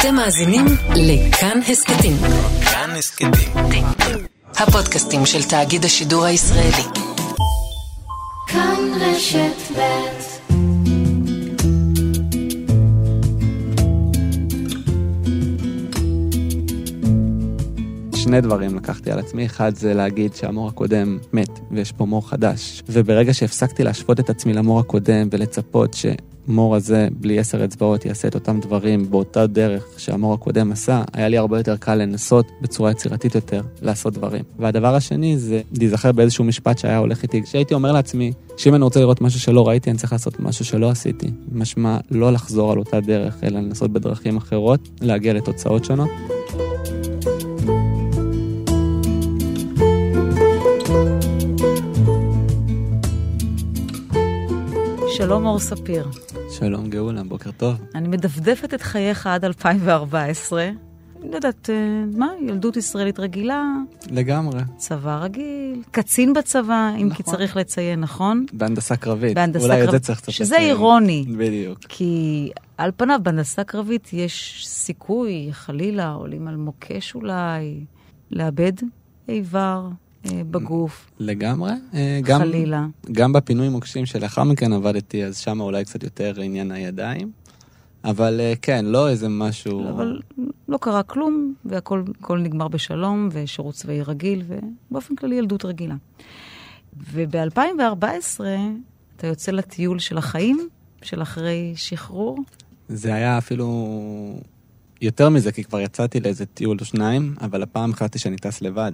אתם מאזינים לכאן הסכתים. כאן הסכתים. הפודקאסטים של תאגיד השידור הישראלי. כאן רשת ב' שני דברים לקחתי על עצמי, אחד זה להגיד שהמור הקודם מת ויש פה מור חדש. וברגע שהפסקתי להשוות את עצמי למור הקודם ולצפות שמור הזה בלי עשר אצבעות יעשה את אותם דברים באותה דרך שהמור הקודם עשה, היה לי הרבה יותר קל לנסות בצורה יצירתית יותר לעשות דברים. והדבר השני זה להיזכר באיזשהו משפט שהיה הולך איתי, כשהייתי אומר לעצמי שאם אני רוצה לראות משהו שלא ראיתי, אני צריך לעשות משהו שלא עשיתי. משמע לא לחזור על אותה דרך, אלא לנסות בדרכים אחרות, להגיע לתוצאות שונות. שלום אור ספיר. שלום גאולה, בוקר טוב. אני מדפדפת את חייך עד 2014. אני לא יודעת, אה, מה, ילדות ישראלית רגילה, לגמרי. צבא רגיל, קצין בצבא, אם כי נכון. צריך לציין, נכון? בהנדסה קרבית. בהנדסה אולי את קרבית. זה צריך קצת שזה לציין. אירוני. בדיוק. כי על פניו בהנדסה קרבית יש סיכוי, חלילה, עולים על מוקש אולי, לאבד איבר בגוף, לגמרי. אה, גם, חלילה. גם בפינוי מוקשים שלאחר מכן עבדתי, אז שם אולי קצת יותר עניין הידיים. אבל אה, כן, לא איזה משהו... אבל לא קרה כלום, והכל הכל נגמר בשלום, ושירות צבאי רגיל, ובאופן כללי ילדות רגילה. וב-2014 אתה יוצא לטיול של החיים, של אחרי שחרור. זה היה אפילו יותר מזה, כי כבר יצאתי לאיזה טיול או שניים, אבל הפעם החלטתי שאני טס לבד.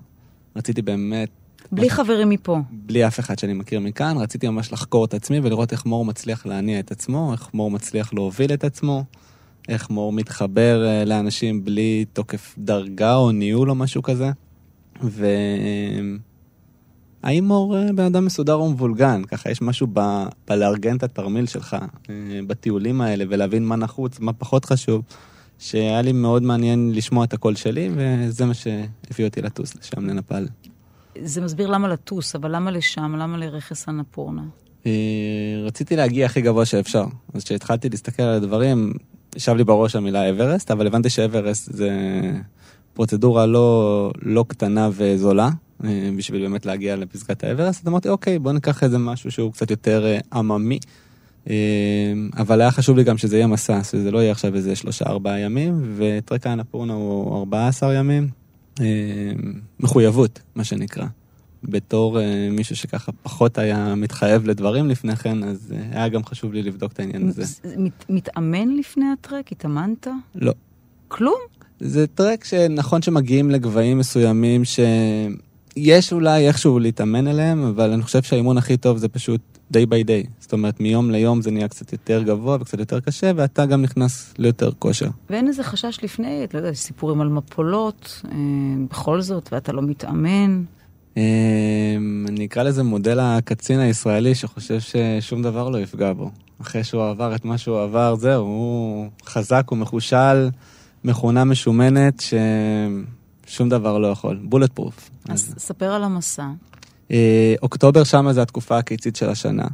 רציתי באמת, בלי חברים מפה. בלי אף אחד שאני מכיר מכאן, רציתי ממש לחקור את עצמי ולראות איך מור מצליח להניע את עצמו, איך מור מצליח להוביל את עצמו, איך מור מתחבר אה, לאנשים בלי תוקף דרגה או ניהול או משהו כזה. והאם מור אה, בן אדם מסודר ומבולגן? ככה יש משהו ב... בלארגן את התרמיל שלך, אה, בטיולים האלה, ולהבין מה נחוץ, מה פחות חשוב, שהיה לי מאוד מעניין לשמוע את הקול שלי, וזה מה שהביא אותי לטוס לשם, לנפאל. זה מסביר למה לטוס, אבל למה לשם? למה לרכס אנפורנה? אה, רציתי להגיע הכי גבוה שאפשר. אז כשהתחלתי להסתכל על הדברים, ישב לי בראש המילה אברסט, אבל הבנתי שאברסט זה פרוצדורה לא, לא קטנה וזולה, אה, בשביל באמת להגיע לפסגת האברסט. אז אמרתי, אוקיי, בוא ניקח איזה משהו שהוא קצת יותר אה, עממי. אה, אבל היה חשוב לי גם שזה יהיה מסע, שזה לא יהיה עכשיו איזה שלושה ארבעה ימים, וטרק האנפורנה הוא 14 ימים. אה, מחויבות, מה שנקרא. בתור אה, מישהו שככה פחות היה מתחייב לדברים לפני כן, אז אה, היה גם חשוב לי לבדוק את העניין הזה. זה מת, מתאמן לפני הטרק? התאמנת? לא. כלום? זה טרק שנכון שמגיעים לגבהים מסוימים שיש אולי איכשהו להתאמן עליהם, אבל אני חושב שהאימון הכי טוב זה פשוט day by day. זאת אומרת, מיום ליום זה נהיה קצת יותר גבוה וקצת יותר קשה, ואתה גם נכנס ליותר כושר. ואין איזה חשש לפני, אתה יודע, סיפורים על מפולות, אה, בכל זאת, ואתה לא מתאמן. אה, אני אקרא לזה מודל הקצין הישראלי שחושב ששום דבר לא יפגע בו. אחרי שהוא עבר את מה שהוא עבר, זהו, הוא חזק, הוא מחושל, מכונה משומנת, ששום דבר לא יכול. בולט פרוף. אז ספר על המסע. אה, אוקטובר שמה זה התקופה הקיצית של השנה.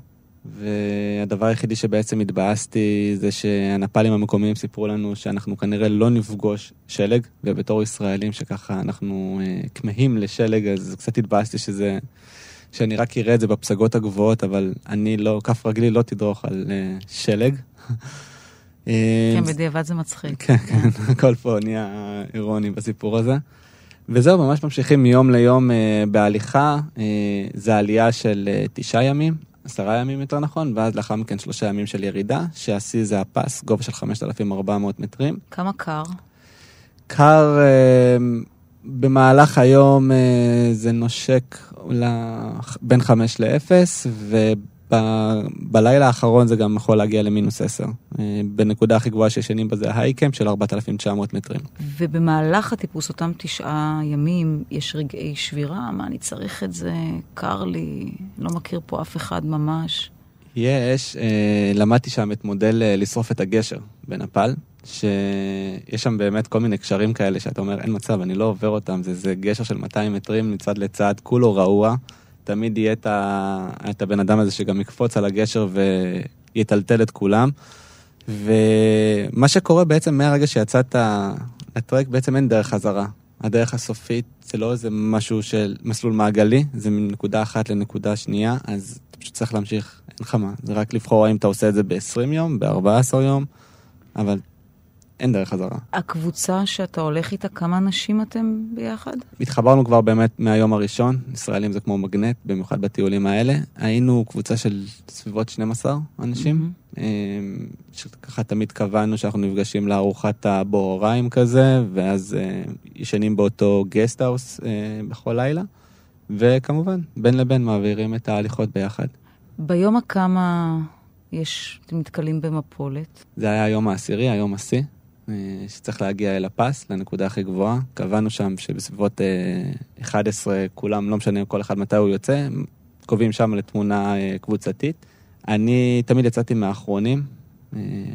והדבר היחידי שבעצם התבאסתי זה שהנפאלים המקומיים סיפרו לנו שאנחנו כנראה לא נפגוש שלג, ובתור ישראלים שככה אנחנו אה, כמהים לשלג, אז קצת התבאסתי שזה, שאני רק אראה את זה בפסגות הגבוהות, אבל אני לא, כף רגלי לא תדרוך על אה, שלג. אה, כן, בדיעבד זה מצחיק. כן, כן, הכל פה נהיה אירוני בסיפור הזה. וזהו, ממש ממשיכים מיום ליום אה, בהליכה, אה, זה עלייה של אה, תשעה ימים, עשרה ימים יותר נכון, ואז לאחר מכן שלושה ימים של ירידה, שהשיא זה הפס, גובה של 5,400 מטרים. כמה קר? קר אה, במהלך היום אה, זה נושק ל- בין 5 ל-0, ובלילה האחרון זה גם יכול להגיע למינוס 10. אה, בנקודה הכי גבוהה שישנים בה זה ההייקם של 4,900 מטרים. ובמהלך הטיפוס, אותם תשעה ימים, יש רגעי שבירה? מה, אני צריך את זה? קר לי, לא מכיר פה אף אחד ממש. יש, אה, למדתי שם את מודל אה, לשרוף את הגשר בנפאל, שיש שם באמת כל מיני קשרים כאלה שאתה אומר, אין מצב, אני לא עובר אותם, זה, זה גשר של 200 מטרים מצד לצד, כולו רעוע, תמיד יהיה את, ה, את הבן אדם הזה שגם יקפוץ על הגשר ויטלטל את כולם. ומה שקורה בעצם מהרגע שיצאת לטרק, בעצם אין דרך חזרה. הדרך הסופית זה לא איזה משהו של מסלול מעגלי, זה מנקודה אחת לנקודה שנייה, אז אתה פשוט צריך להמשיך, אין לך מה. זה רק לבחור האם אתה עושה את זה ב-20 יום, ב-14 יום, אבל אין דרך חזרה. הקבוצה שאתה הולך איתה, כמה אנשים אתם ביחד? התחברנו כבר באמת מהיום הראשון, ישראלים זה כמו מגנט, במיוחד בטיולים האלה. היינו קבוצה של סביבות 12 אנשים, אמ, שככה תמיד קבענו שאנחנו נפגשים לארוחת הבוקריים כזה, ואז אה, ישנים באותו גסטהאוס אה, בכל לילה, וכמובן, בין לבין מעבירים את ההליכות ביחד. ביום הכמה יש, אתם נתקלים במפולת? זה היה היום העשירי, היום השיא. אה, שצריך להגיע אל הפס, לנקודה הכי גבוהה. קבענו שם שבסביבות 11 אה, כולם, לא משנה כל אחד מתי הוא יוצא, קובעים שם לתמונה אה, קבוצתית. אני תמיד יצאתי מהאחרונים.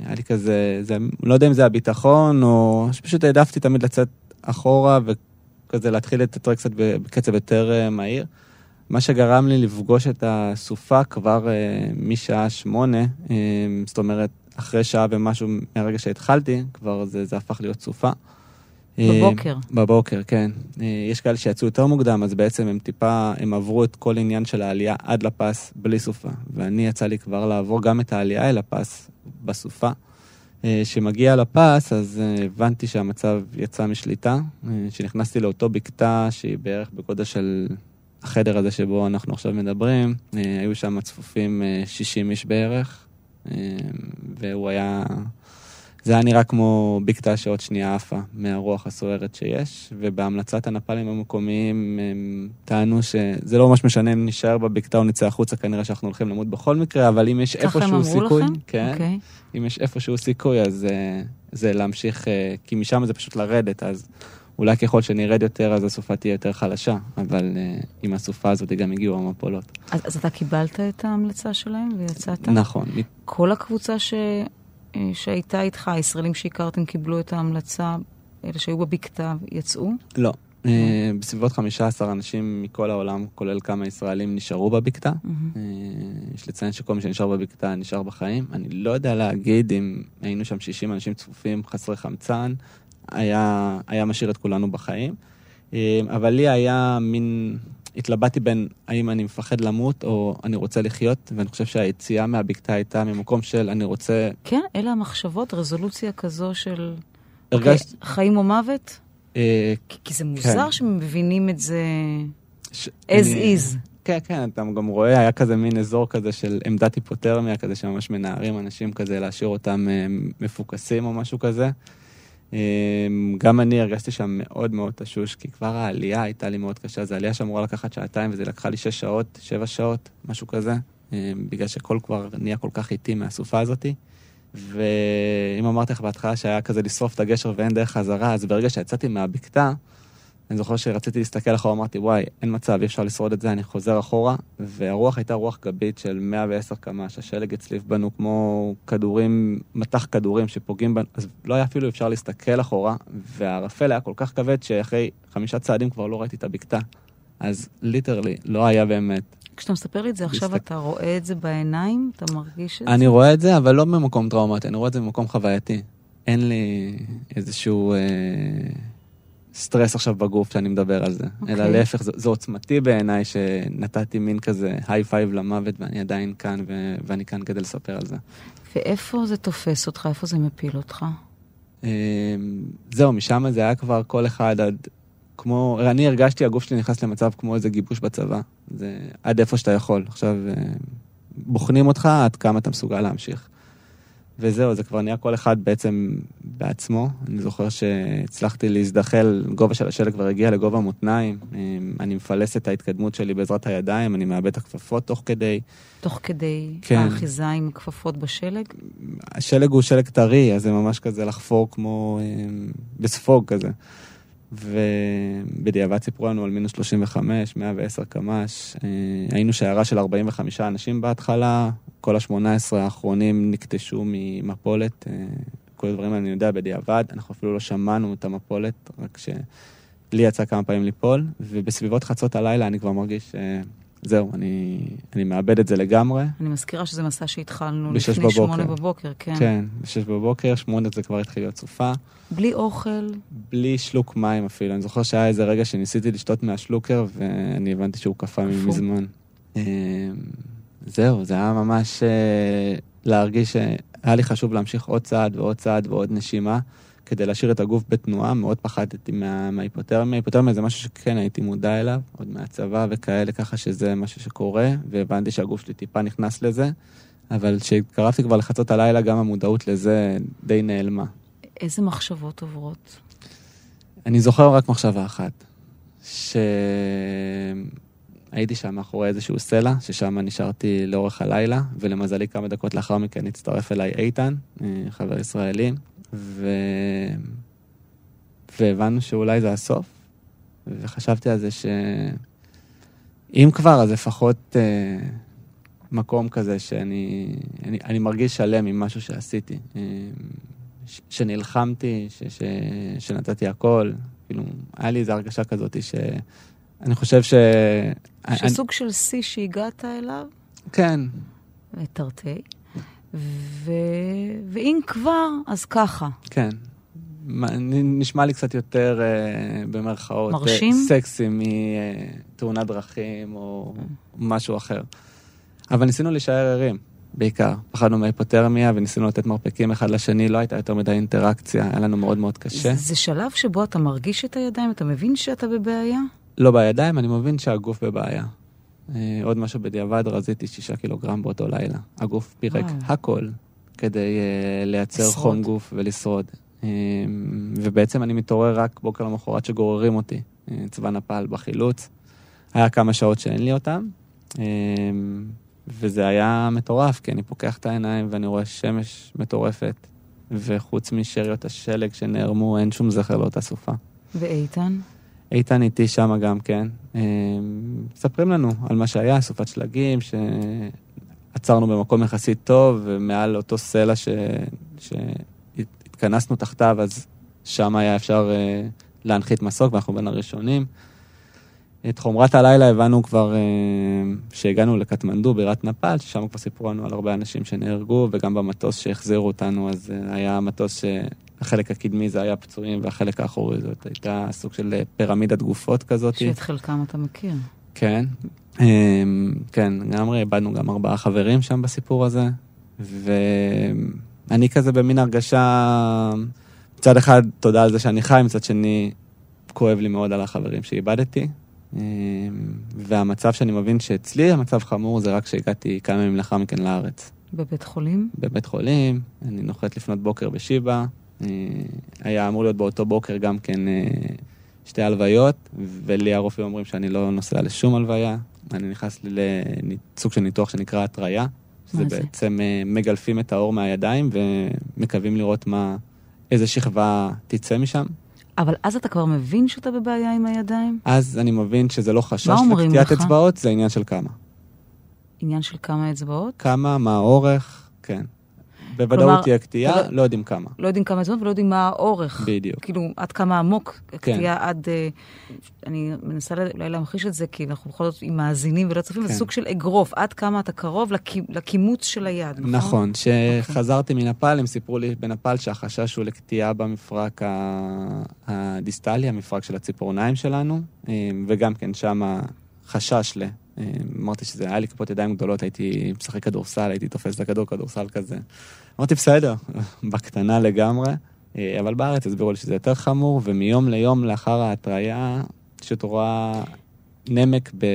היה לי כזה, זה, לא יודע אם זה הביטחון, או שפשוט העדפתי תמיד לצאת אחורה וכזה להתחיל את הטרק קצת בקצב יותר מהיר. מה שגרם לי לפגוש את הסופה כבר משעה שמונה, זאת אומרת, אחרי שעה ומשהו מהרגע שהתחלתי, כבר זה, זה הפך להיות סופה. בבוקר. אה, בבוקר, כן. אה, יש כאלה שיצאו יותר מוקדם, אז בעצם הם טיפה, הם עברו את כל עניין של העלייה עד לפס בלי סופה. ואני יצא לי כבר לעבור גם את העלייה אל הפס בסופה. כשמגיע אה, לפס, אז הבנתי שהמצב יצא משליטה. כשנכנסתי לאותו בקתה שהיא בערך בגודל של החדר הזה שבו אנחנו עכשיו מדברים, היו שם צפופים 60 איש בערך. והוא היה... זה היה נראה כמו בקתה שעוד שנייה עפה מהרוח הסוערת שיש, ובהמלצת הנפאלים המקומיים הם טענו שזה לא ממש משנה אם נשאר בבקתה או נצא החוצה, כנראה שאנחנו הולכים למות בכל מקרה, אבל אם יש איפשהו סיכוי, לכם? כן, okay. אוקיי. אם יש איפשהו סיכוי, אז זה, זה להמשיך, אה, כי משם זה פשוט לרדת, אז אולי ככל שנרד יותר, אז הסופה תהיה יותר חלשה, אבל uh, עם הסופה הזאת גם הגיעו המפולות. אז, אז אתה קיבלת את ההמלצה שלהם ויצאת? נכון. כל הקבוצה ש... אה, שהייתה איתך, הישראלים שהכרתם קיבלו את ההמלצה, אלה שהיו בבקתה, יצאו? לא. Uh, בסביבות 15 אנשים מכל העולם, כולל כמה ישראלים, נשארו בבקתה. Uh, יש לציין שכל מי שנשאר בבקתה נשאר בחיים. אני לא יודע להגיד אם היינו שם 60 אנשים צפופים, חסרי חמצן, היה, היה משאיר את כולנו בחיים. אה, אבל לי היה מין, התלבטתי בין האם אני מפחד למות או אני רוצה לחיות, ואני חושב שהיציאה מהבקתה הייתה ממקום של אני רוצה... כן, אלה המחשבות, רזולוציה כזו של הרגש... okay, חיים או מוות? אה, כי, כי זה מוזר כן. שמבינים את זה ש... as אני... is. כן, כן, אתה גם רואה, היה כזה מין אזור כזה של עמדת היפותרמיה, כזה שממש מנערים אנשים כזה, להשאיר אותם אה, מפוקסים או משהו כזה. אמ, גם אני הרגשתי שם מאוד מאוד תשוש, כי כבר העלייה הייתה לי מאוד קשה. זו עלייה שאמורה לקחת שעתיים, וזה לקחה לי שש שעות, שבע שעות, משהו כזה, אמ, בגלל שכל כבר נהיה כל כך איטי מהסופה הזאתי. ואם אמרתי לך בהתחלה שהיה כזה לשרוף את הגשר ואין דרך חזרה, אז ברגע שיצאתי מהבקתה, אני זוכר שרציתי להסתכל אחורה, אמרתי, וואי, אין מצב, אי אפשר לשרוד את זה, אני חוזר אחורה, והרוח הייתה רוח גבית של 110 קמ"ש, השלג הצליף בנו כמו כדורים, מטח כדורים שפוגעים בנו, אז לא היה אפילו אפשר להסתכל אחורה, והערפל היה כל כך כבד שאחרי חמישה צעדים כבר לא ראיתי את הבקתה. אז literally, לא היה באמת. כשאתה מספר לי את זה עכשיו, אתה רואה את זה בעיניים? אתה מרגיש את זה? אני רואה את זה, אבל לא ממקום טראומטי, אני רואה את זה ממקום חווייתי. אין לי איזשהו... אה... סטרס עכשיו בגוף שאני מדבר על זה, okay. אלא אוקיי. להפך, זה, זה עוצמתי בעיניי שנתתי מין כזה high five למוות ואני עדיין כאן ו- ואני כאן כדי לספר על זה. ואיפה זה תופס אותך? איפה זה מפיל אותך? אמ, זהו, משם זה היה כבר כל אחד עד, כמו, אני הרגשתי, הגוף שלי נכנס למצב כמו איזה גיבוש בצבא. זה עד איפה שאתה יכול. עכשיו, אה, בוחנים אותך עד כמה אתה מסוגל להמשיך. וזהו, זה כבר נהיה כל אחד בעצם בעצמו. אני זוכר שהצלחתי להזדחל, גובה של השלג כבר הגיע לגובה מותניים. אני מפלס את ההתקדמות שלי בעזרת הידיים, אני מאבד את הכפפות תוך כדי. תוך כדי כן. האחיזה עם כפפות בשלג? השלג הוא שלג טרי, אז זה ממש כזה לחפור כמו בספוג כזה. ובדיעבד סיפרו לנו על מינוס 35, 110 קמ"ש. אה, היינו שיירה של 45 אנשים בהתחלה, כל ה-18 האחרונים נקטשו ממפולת. אה, כל הדברים האלה אני יודע בדיעבד, אנחנו אפילו לא שמענו את המפולת, רק שלי יצא כמה פעמים ליפול, ובסביבות חצות הלילה אני כבר מרגיש שזה זהו, אני, אני מאבד את זה לגמרי. אני מזכירה שזה מסע שהתחלנו לפני. שמונה בבוקר, כן. כן, בשש בבוקר, שמונה זה כבר התחיל להיות סופה. בלי אוכל, בלי שלוק מים אפילו. אני זוכר שהיה איזה רגע שניסיתי לשתות מהשלוקר, ואני הבנתי שהוא קפא קפוא. זהו, זה היה ממש אה, להרגיש שהיה לי חשוב להמשיך עוד צעד ועוד צעד ועוד נשימה, כדי להשאיר את הגוף בתנועה. מאוד פחדתי מה- מההיפותרמיה. היפותרמיה זה משהו שכן הייתי מודע אליו, עוד מהצבא וכאלה, ככה שזה משהו שקורה, והבנתי שהגוף שלי טיפה נכנס לזה. אבל כשהתקרבתי כבר לחצות הלילה, גם המודעות לזה די נעלמה. איזה מחשבות עוברות? אני זוכר רק מחשבה אחת, שהייתי שם מאחורי איזשהו סלע, ששם נשארתי לאורך הלילה, ולמזלי כמה דקות לאחר מכן הצטרף אליי איתן, אה, חבר ישראלי, ו... והבנו שאולי זה הסוף, וחשבתי על זה שאם כבר, אז לפחות אה, מקום כזה שאני אני, אני מרגיש שלם עם משהו שעשיתי. אה, ש- שנלחמתי, ש, ש, שנתתי הכל, כאילו, היה לי איזו הרגשה כזאת שאני חושב ש... שסוג של שיא שהגעת אליו, כן, תרתי, ו... ואם כבר, אז ככה. כן. נשמע לי קצת יותר, אה, במרכאות, אה, מרשים? סקסי מתאונת דרכים או משהו אחר. אבל ניסינו להישאר ערים, בעיקר. פחדנו מהיפותרמיה וניסינו לתת מרפקים אחד לשני, לא הייתה יותר מדי אינטראקציה, היה לנו מאוד מאוד קשה. זה שלב שבו אתה מרגיש את הידיים, אתה מבין שאתה בבעיה? לא בידיים, אני מבין שהגוף בבעיה. אה, עוד משהו בדיעבד, רזיתי שישה קילוגרם באותו לילה. הגוף פירק וואו. הכל כדי אה, לייצר לשרוד. חום גוף ולשרוד. אה, ובעצם אני מתעורר רק בוקר למחרת שגוררים אותי. אה, צבא נפל בחילוץ. היה כמה שעות שאין לי אותם, אה, וזה היה מטורף, כי אני פוקח את העיניים ואני רואה שמש מטורפת, וחוץ משאריות השלג שנערמו, אין שום זכר לאותה סופה. ואיתן? איתן איתי שם גם כן. אה, מספרים לנו על מה שהיה, סופת שלגים, שעצרנו במקום יחסית טוב, ומעל אותו סלע ש... שהתכנסנו תחתיו, אז שם היה אפשר אה, להנחית מסוק, ואנחנו בין הראשונים. את חומרת הלילה הבנו כבר אה, שהגענו לקטמנדו, בירת נפאל, ששם כבר סיפרו לנו על הרבה אנשים שנהרגו, וגם במטוס שהחזירו אותנו, אז אה, היה מטוס שהחלק הקדמי זה היה פצועים, והחלק האחורי זאת הייתה סוג של אה, פירמידת גופות כזאת. שאת חלקם אתה מכיר. כן, אמ, כן, לגמרי, איבדנו גם ארבעה חברים שם בסיפור הזה, ואני כזה במין הרגשה, מצד אחד, תודה על זה שאני חי, מצד שני, כואב לי מאוד על החברים שאיבדתי. אמ, והמצב שאני מבין שאצלי המצב חמור זה רק כשהגעתי כמה ימים לאחר מכן לארץ. בבית חולים? בבית חולים, אני נוחת לפנות בוקר בשיבא. אה, היה אמור להיות באותו בוקר גם כן אה, שתי הלוויות, ולי הרופאים אומרים שאני לא נוסע לשום הלוויה. אני נכנס לסוג של ניתוח שנקרא התריה, שזה? בעצם אה, מגלפים את האור מהידיים ומקווים לראות מה, איזה שכבה תצא משם. אבל אז אתה כבר מבין שאתה בבעיה עם הידיים? אז אני מבין שזה לא חשש לקטיעת? אצבעות, זה עניין של כמה. עניין של כמה אצבעות? כמה, מה האורך, כן. בוודאות תהיה קטיעה, לא יודעים כמה. לא יודעים כמה אצבעות ולא יודעים מה האורך. בדיוק. כאילו, עד כמה עמוק כן. הקטיעה עד... אה, אני מנסה אולי להמחיש את זה, כי אנחנו בכל זאת עם מאזינים ולא צופים, כן. זה סוג של אגרוף, עד כמה אתה קרוב לכימוץ של היד, נכון? נכון, כשחזרתי מנפאל, הם סיפרו לי בנפאל שהחשש הוא לקטיעה במפרק הדיסטלי, המפרק של הציפורניים שלנו, אה, וגם כן שם חשש ל... אה, אמרתי שזה היה לי כפות ידיים גדולות, הייתי משחק כדורסל, הייתי תופס את הכדור כדורסל כזה. אמרתי, בסדר, בקטנה לגמרי, אה, אבל בארץ הסבירו לי שזה יותר חמור, ומיום ליום לאחר ההתריה, פשוט רואה נמק ב...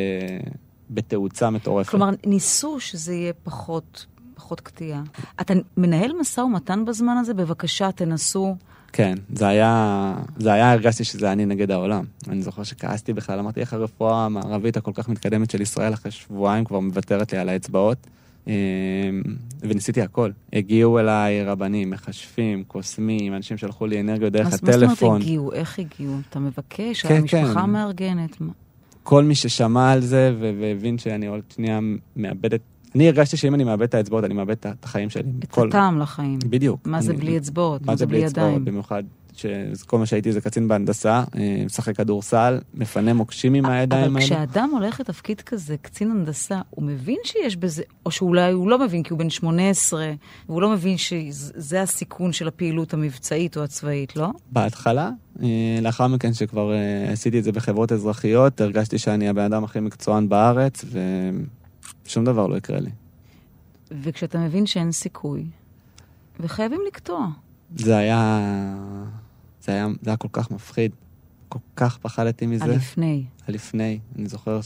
בתאוצה מטורפת. כלומר, ניסו שזה יהיה פחות, פחות קטיעה. אתה מנהל משא ומתן בזמן הזה? בבקשה, תנסו. כן, זה היה, זה היה, הרגשתי שזה אני נגד העולם. אני זוכר שכעסתי בכלל, אמרתי איך הרפואה המערבית הכל כך מתקדמת של ישראל אחרי שבועיים כבר מוותרת לי על האצבעות. אמ, וניסיתי הכל. הגיעו אליי רבנים, מכשפים, קוסמים, אנשים שלחו לי אנרגיות דרך אז מה זאת הטלפון. אומרת הגיעו? איך הגיעו? אתה מבקש? כן, המשפחה כן. מארגנת? מה? כל מי ששמע על זה והבין שאני עוד שנייה מאבד את אני הרגשתי שאם אני מאבד את האצבעות, אני מאבד את החיים שלי. את כל- הטעם לחיים. בדיוק. מה זה בלי אצבעות? מה זה בלי? ידיים? במיוחד שכל מה שהייתי זה קצין בהנדסה, אה, משחק כדורסל, מפנה מוקשים עם הידיים אבל האלה. כשאדם הולך לתפקיד כזה, קצין הנדסה, הוא מבין שיש בזה, או שאולי הוא לא מבין כי הוא בן 18, והוא לא מבין שזה הסיכון של הפעילות המבצעית או הצבאית, לא? בהתחלה, אה, לאחר מכן שכבר אה, עשיתי את זה בחברות אזרחיות, הרגשתי שאני הבן אדם הכי מקצוען בארץ, ושום דבר לא יקרה לי. וכשאתה מבין שאין סיכוי, וחייבים לקטוע. זה היה... זה היה, זה היה כל כך מפחיד. כל כך פחדתי מזה. הלפני. הלפני. אני זוכר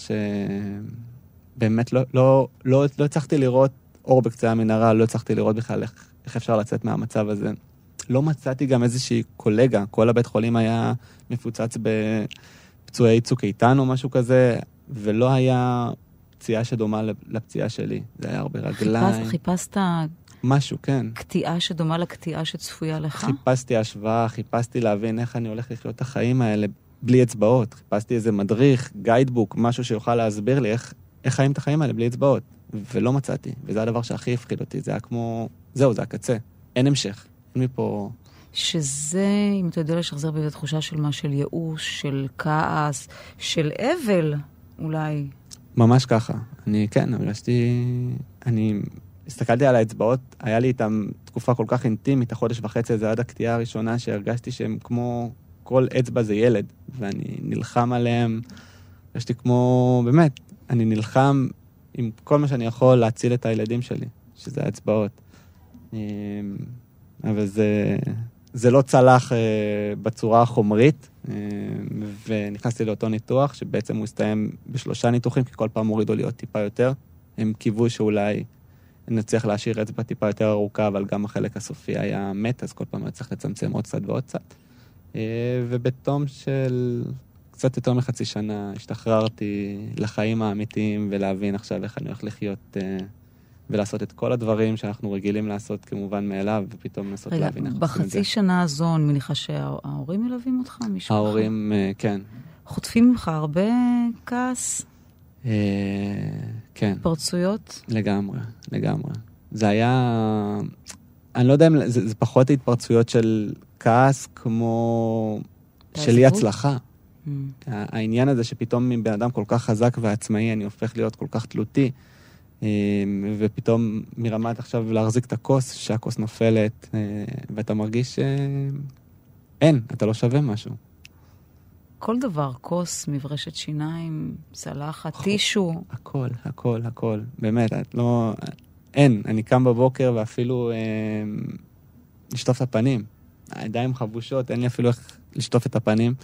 שבאמת לא, לא, לא, לא הצלחתי לראות אור בקצה המנהרה, לא הצלחתי לראות בכלל איך, איך אפשר לצאת מהמצב הזה. לא מצאתי גם איזושהי קולגה, כל הבית חולים היה מפוצץ בפצועי צוק איתן או משהו כזה, ולא היה פציעה שדומה לפציעה שלי. זה היה הרבה רגליים, חיפשת, חיפשת משהו, כן. קטיעה שדומה לקטיעה שצפויה לך? חיפשתי השוואה, חיפשתי להבין איך אני הולך לחיות את החיים האלה בלי אצבעות. חיפשתי איזה מדריך, גיידבוק, משהו שיוכל להסביר לי איך, איך חיים את החיים האלה בלי אצבעות. ולא מצאתי, וזה הדבר שהכי הפחיד אותי, זה היה כמו... זהו, זה הקצה. אין המשך. אין מפה... שזה, אם אתה יודע לשחזר באיזו תחושה של מה? של ייאוש, של כעס, של אבל, אולי. ממש ככה. אני, כן, הרגשתי... אני הסתכלתי על האצבעות, היה לי איתם תקופה כל כך אינטימית, החודש וחצי הזה עד הקטיעה הראשונה, שהרגשתי שהם כמו... כל אצבע זה ילד, ואני נלחם עליהם. הרגשתי כמו... באמת, אני נלחם עם כל מה שאני יכול להציל את הילדים שלי, שזה האצבעות. אמ, אבל זה, זה לא צלח אה, בצורה החומרית, אה, ונכנסתי לאותו ניתוח, שבעצם הוא הסתיים בשלושה ניתוחים, כי כל פעם הורידו לי עוד טיפה יותר. הם קיוו שאולי נצליח להשאיר אצבע טיפה יותר ארוכה, אבל גם החלק הסופי היה מת, אז כל פעם היה צריך לצמצם עוד קצת ועוד קצת. אה, ובתום של קצת יותר מחצי שנה השתחררתי לחיים האמיתיים ולהבין עכשיו איך אני הולך לחיות אה, ולעשות את כל הדברים שאנחנו רגילים לעשות כמובן מאליו, ופתאום לנסות רגע, להבין איך עושים את זה. בחצי שנה הזו, אני מניחה שההורים מלווים אותך? מישהו? ההורים, אה, כן. חוטפים ממך הרבה כעס, כן, התפרצויות? לגמרי, לגמרי. זה היה... אני לא יודע אם... זה, זה פחות התפרצויות של כעס כמו... של אי? הצלחה. Mm. העניין הזה שפתאום מבן אדם כל כך חזק ועצמאי, אני הופך להיות כל כך תלותי, אה, ופתאום מרמת עכשיו להחזיק את הכוס, שהכוס נופלת, אה, ואתה מרגיש שאין, אתה לא שווה משהו. כל דבר, כוס, מברשת שיניים, צלחת, טישו. הכל, הכל, הכל. באמת, את לא... אין, אני קם בבוקר ואפילו אה, לשטוף את הפנים. הידיים חבושות, אין לי אפילו איך לשטוף את הפנים.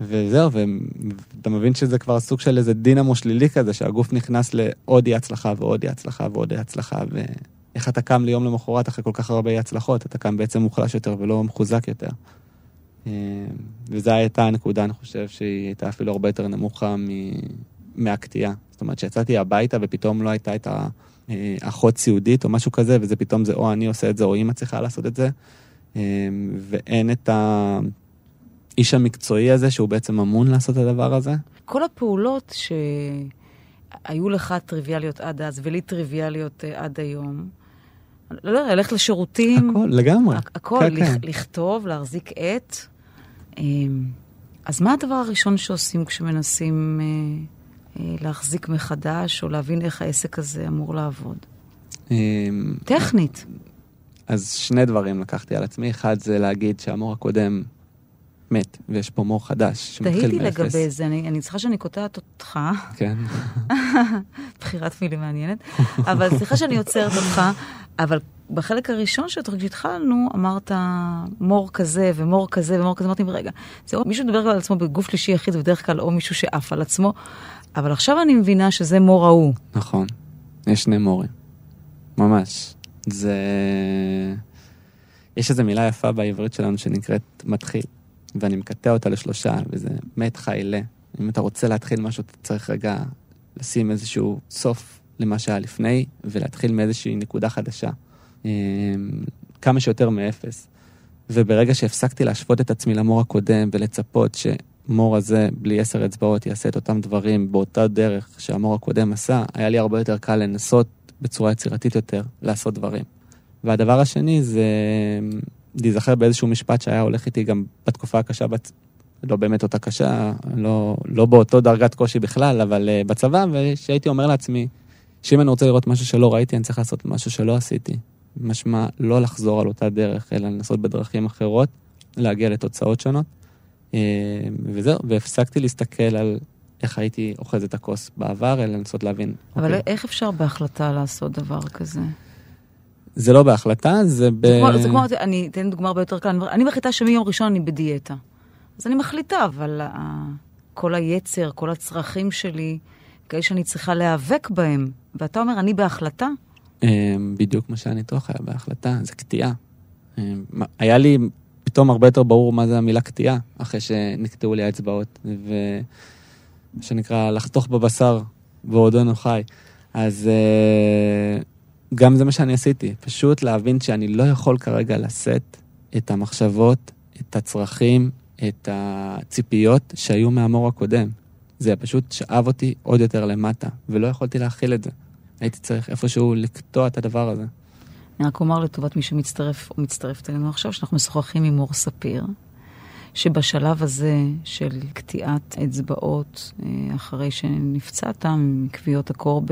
וזהו, ואתה מבין שזה כבר סוג של איזה דינמו שלילי כזה, שהגוף נכנס לעוד אי הצלחה ועוד אי הצלחה ועוד אי הצלחה, ואיך אתה קם ליום למחרת אחרי כל כך הרבה אי הצלחות, אתה קם בעצם מוחלש יותר ולא מחוזק יותר. אה, וזו הייתה הנקודה, אני חושב, שהיא הייתה אפילו הרבה יותר נמוכה מ... מהקטיעה. זאת אומרת, שיצאתי הביתה ופתאום לא הייתה את האחות סיעודית או משהו כזה, וזה פתאום זה או אני עושה את זה או אימא צריכה לעשות את זה, אה, ואין את האיש המקצועי הזה שהוא בעצם אמון לעשות את הדבר הזה. כל הפעולות שהיו לך טריוויאליות עד אז, ולי טריוויאליות אה, עד היום, לא יודע, ללכת לשירותים, הכל, לגמרי. הכ- הכל, כן, לכ- כן. לכתוב, להחזיק עט. אמ, אז מה הדבר הראשון שעושים כשמנסים אה, אה, להחזיק מחדש, או להבין איך העסק הזה אמור לעבוד? אה, טכנית. אז שני דברים לקחתי על עצמי. אחד זה להגיד שהמור הקודם מת, ויש פה מור חדש שמתחיל תהיתי מאפס. לגבי זה, אני, אני צריכה שאני קוטעת אותך, כן. בחירת מילים מעניינת, אבל סליחה שאני עוצרת אותך, אבל בחלק הראשון של התוכנית שהתחלנו, אמרת מור כזה ומור כזה ומור כזה, אמרתי, רגע, זה או מישהו מדבר על עצמו בגוף שלישי יחיד, בדרך כלל או מישהו שעף על עצמו, אבל עכשיו אני מבינה שזה מור ההוא. נכון, יש שני מורים. ממש. זה... יש איזו מילה יפה בעברית שלנו שנקראת מתחיל, ואני מקטע אותה לשלושה, וזה מת חיילה. אם אתה רוצה להתחיל משהו, אתה צריך רגע לשים איזשהו סוף למה שהיה לפני, ולהתחיל מאיזושהי נקודה חדשה. אמ, כמה שיותר מאפס. וברגע שהפסקתי להשוות את עצמי למור הקודם ולצפות שמור הזה, בלי עשר אצבעות, יעשה את אותם דברים באותה דרך שהמור הקודם עשה, היה לי הרבה יותר קל לנסות בצורה יצירתית יותר, לעשות דברים. והדבר השני זה להיזכר באיזשהו משפט שהיה הולך איתי גם בתקופה הקשה, בצ... לא באמת אותה קשה, לא, לא באותו דרגת קושי בכלל, אבל uh, בצבא, ושהייתי אומר לעצמי, שאם אני רוצה לראות משהו שלא ראיתי, אני צריך לעשות משהו שלא עשיתי. משמע, לא לחזור על אותה דרך, אלא לנסות בדרכים אחרות, להגיע לתוצאות שונות. Uh, וזהו, והפסקתי להסתכל על איך הייתי אוחז את הכוס בעבר, אלא לנסות להבין. אבל אוקיי, איך אפשר בהחלטה לעשות דבר כזה? זה לא בהחלטה, זה ב... זה כמו, זה כמו, אני אתן דוגמה הרבה יותר קלה, אני מחליטה שמיום ראשון אני בדיאטה. אז אני מחליטה, אבל כל היצר, כל הצרכים שלי, כאלה שאני צריכה להיאבק בהם, ואתה אומר, אני בהחלטה? אמ, בדיוק מה שהניתוח היה בהחלטה, זה קטיעה. אמ, היה לי פתאום הרבה יותר ברור מה זה המילה קטיעה, אחרי שנקטעו לי האצבעות, ומה שנקרא לחתוך בבשר בעודנו חי. אז אה, גם זה מה שאני עשיתי, פשוט להבין שאני לא יכול כרגע לשאת את המחשבות, את הצרכים, את הציפיות שהיו מהמור הקודם. זה פשוט שאב אותי עוד יותר למטה, ולא יכולתי להכיל את זה. הייתי צריך איפשהו לקטוע את הדבר הזה. אני רק אומר לטובת מי שמצטרף או מצטרפת אלינו עכשיו, שאנחנו משוחחים עם מור ספיר, שבשלב הזה של קטיעת אצבעות, אה, אחרי שנפצעת מכוויות הקור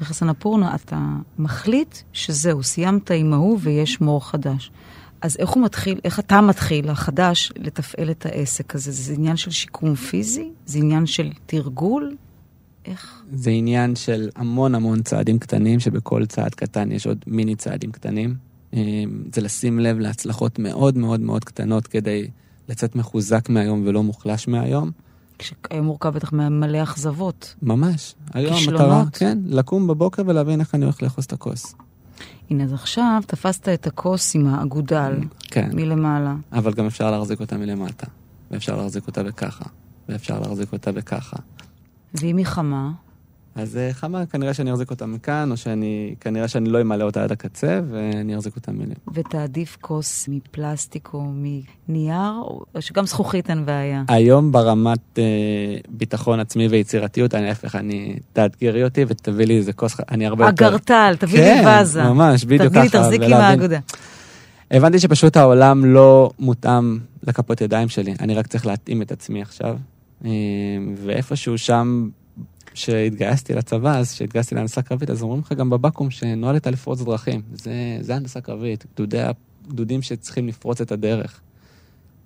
ברכס הנפורנה, אתה מחליט שזהו, סיימת עם ההוא ויש מור חדש. אז איך הוא מתחיל, איך אתה מתחיל, החדש, לתפעל את העסק הזה? זה עניין של שיקום פיזי? זה עניין של תרגול? איך? זה עניין של המון המון צעדים קטנים, שבכל צעד קטן יש עוד מיני צעדים קטנים. אה, זה לשים לב להצלחות מאוד מאוד מאוד קטנות כדי לצאת מחוזק מהיום ולא מוחלש מהיום. כשהיום מורכב בטח ממלא אכזבות. ממש. היום כישלונות. המטרה, כן, לקום בבוקר ולהבין איך אני הולך לאחוז את הכוס. הנה, אז עכשיו תפסת את הכוס עם האגודל כן, מלמעלה. אבל גם אפשר להחזיק אותה מלמטה, ואפשר להחזיק אותה בככה, ואפשר להחזיק אותה בככה. ואם היא חמה, אז אה, חמה, כנראה שאני אחזיק אותה מכאן, או שאני, כנראה שאני לא אמלא אותה עד הקצה, ואני אחזיק אותה מלמטה. ותעדיף כוס מפלסטיק או מנייר, או שגם זכוכית אין בעיה. היום ברמת אה, ביטחון עצמי ויצירתיות, אני להפך, אני, תאתגרי אותי ותביא לי איזה כוס, אני הרבה יותר... אגרטל, תביא כן, לי וזה. ממש, בדיוק תביא לי, ככה, תחזיק עם ולהבין- האגודה. הבנתי שפשוט העולם לא מותאם לכפות ידיים שלי, אני רק צריך להתאים את עצמי עכשיו. אה, ואיפשהו שם, כשהתגייסתי לצבא, אז כשהתגייסתי להנדסה קרבית, אז אומרים לך גם בבקו"ם שנוהלת לפרוץ דרכים. זה, זה הנדסה קרבית, גדודי, גדודים שצריכים לפרוץ את הדרך.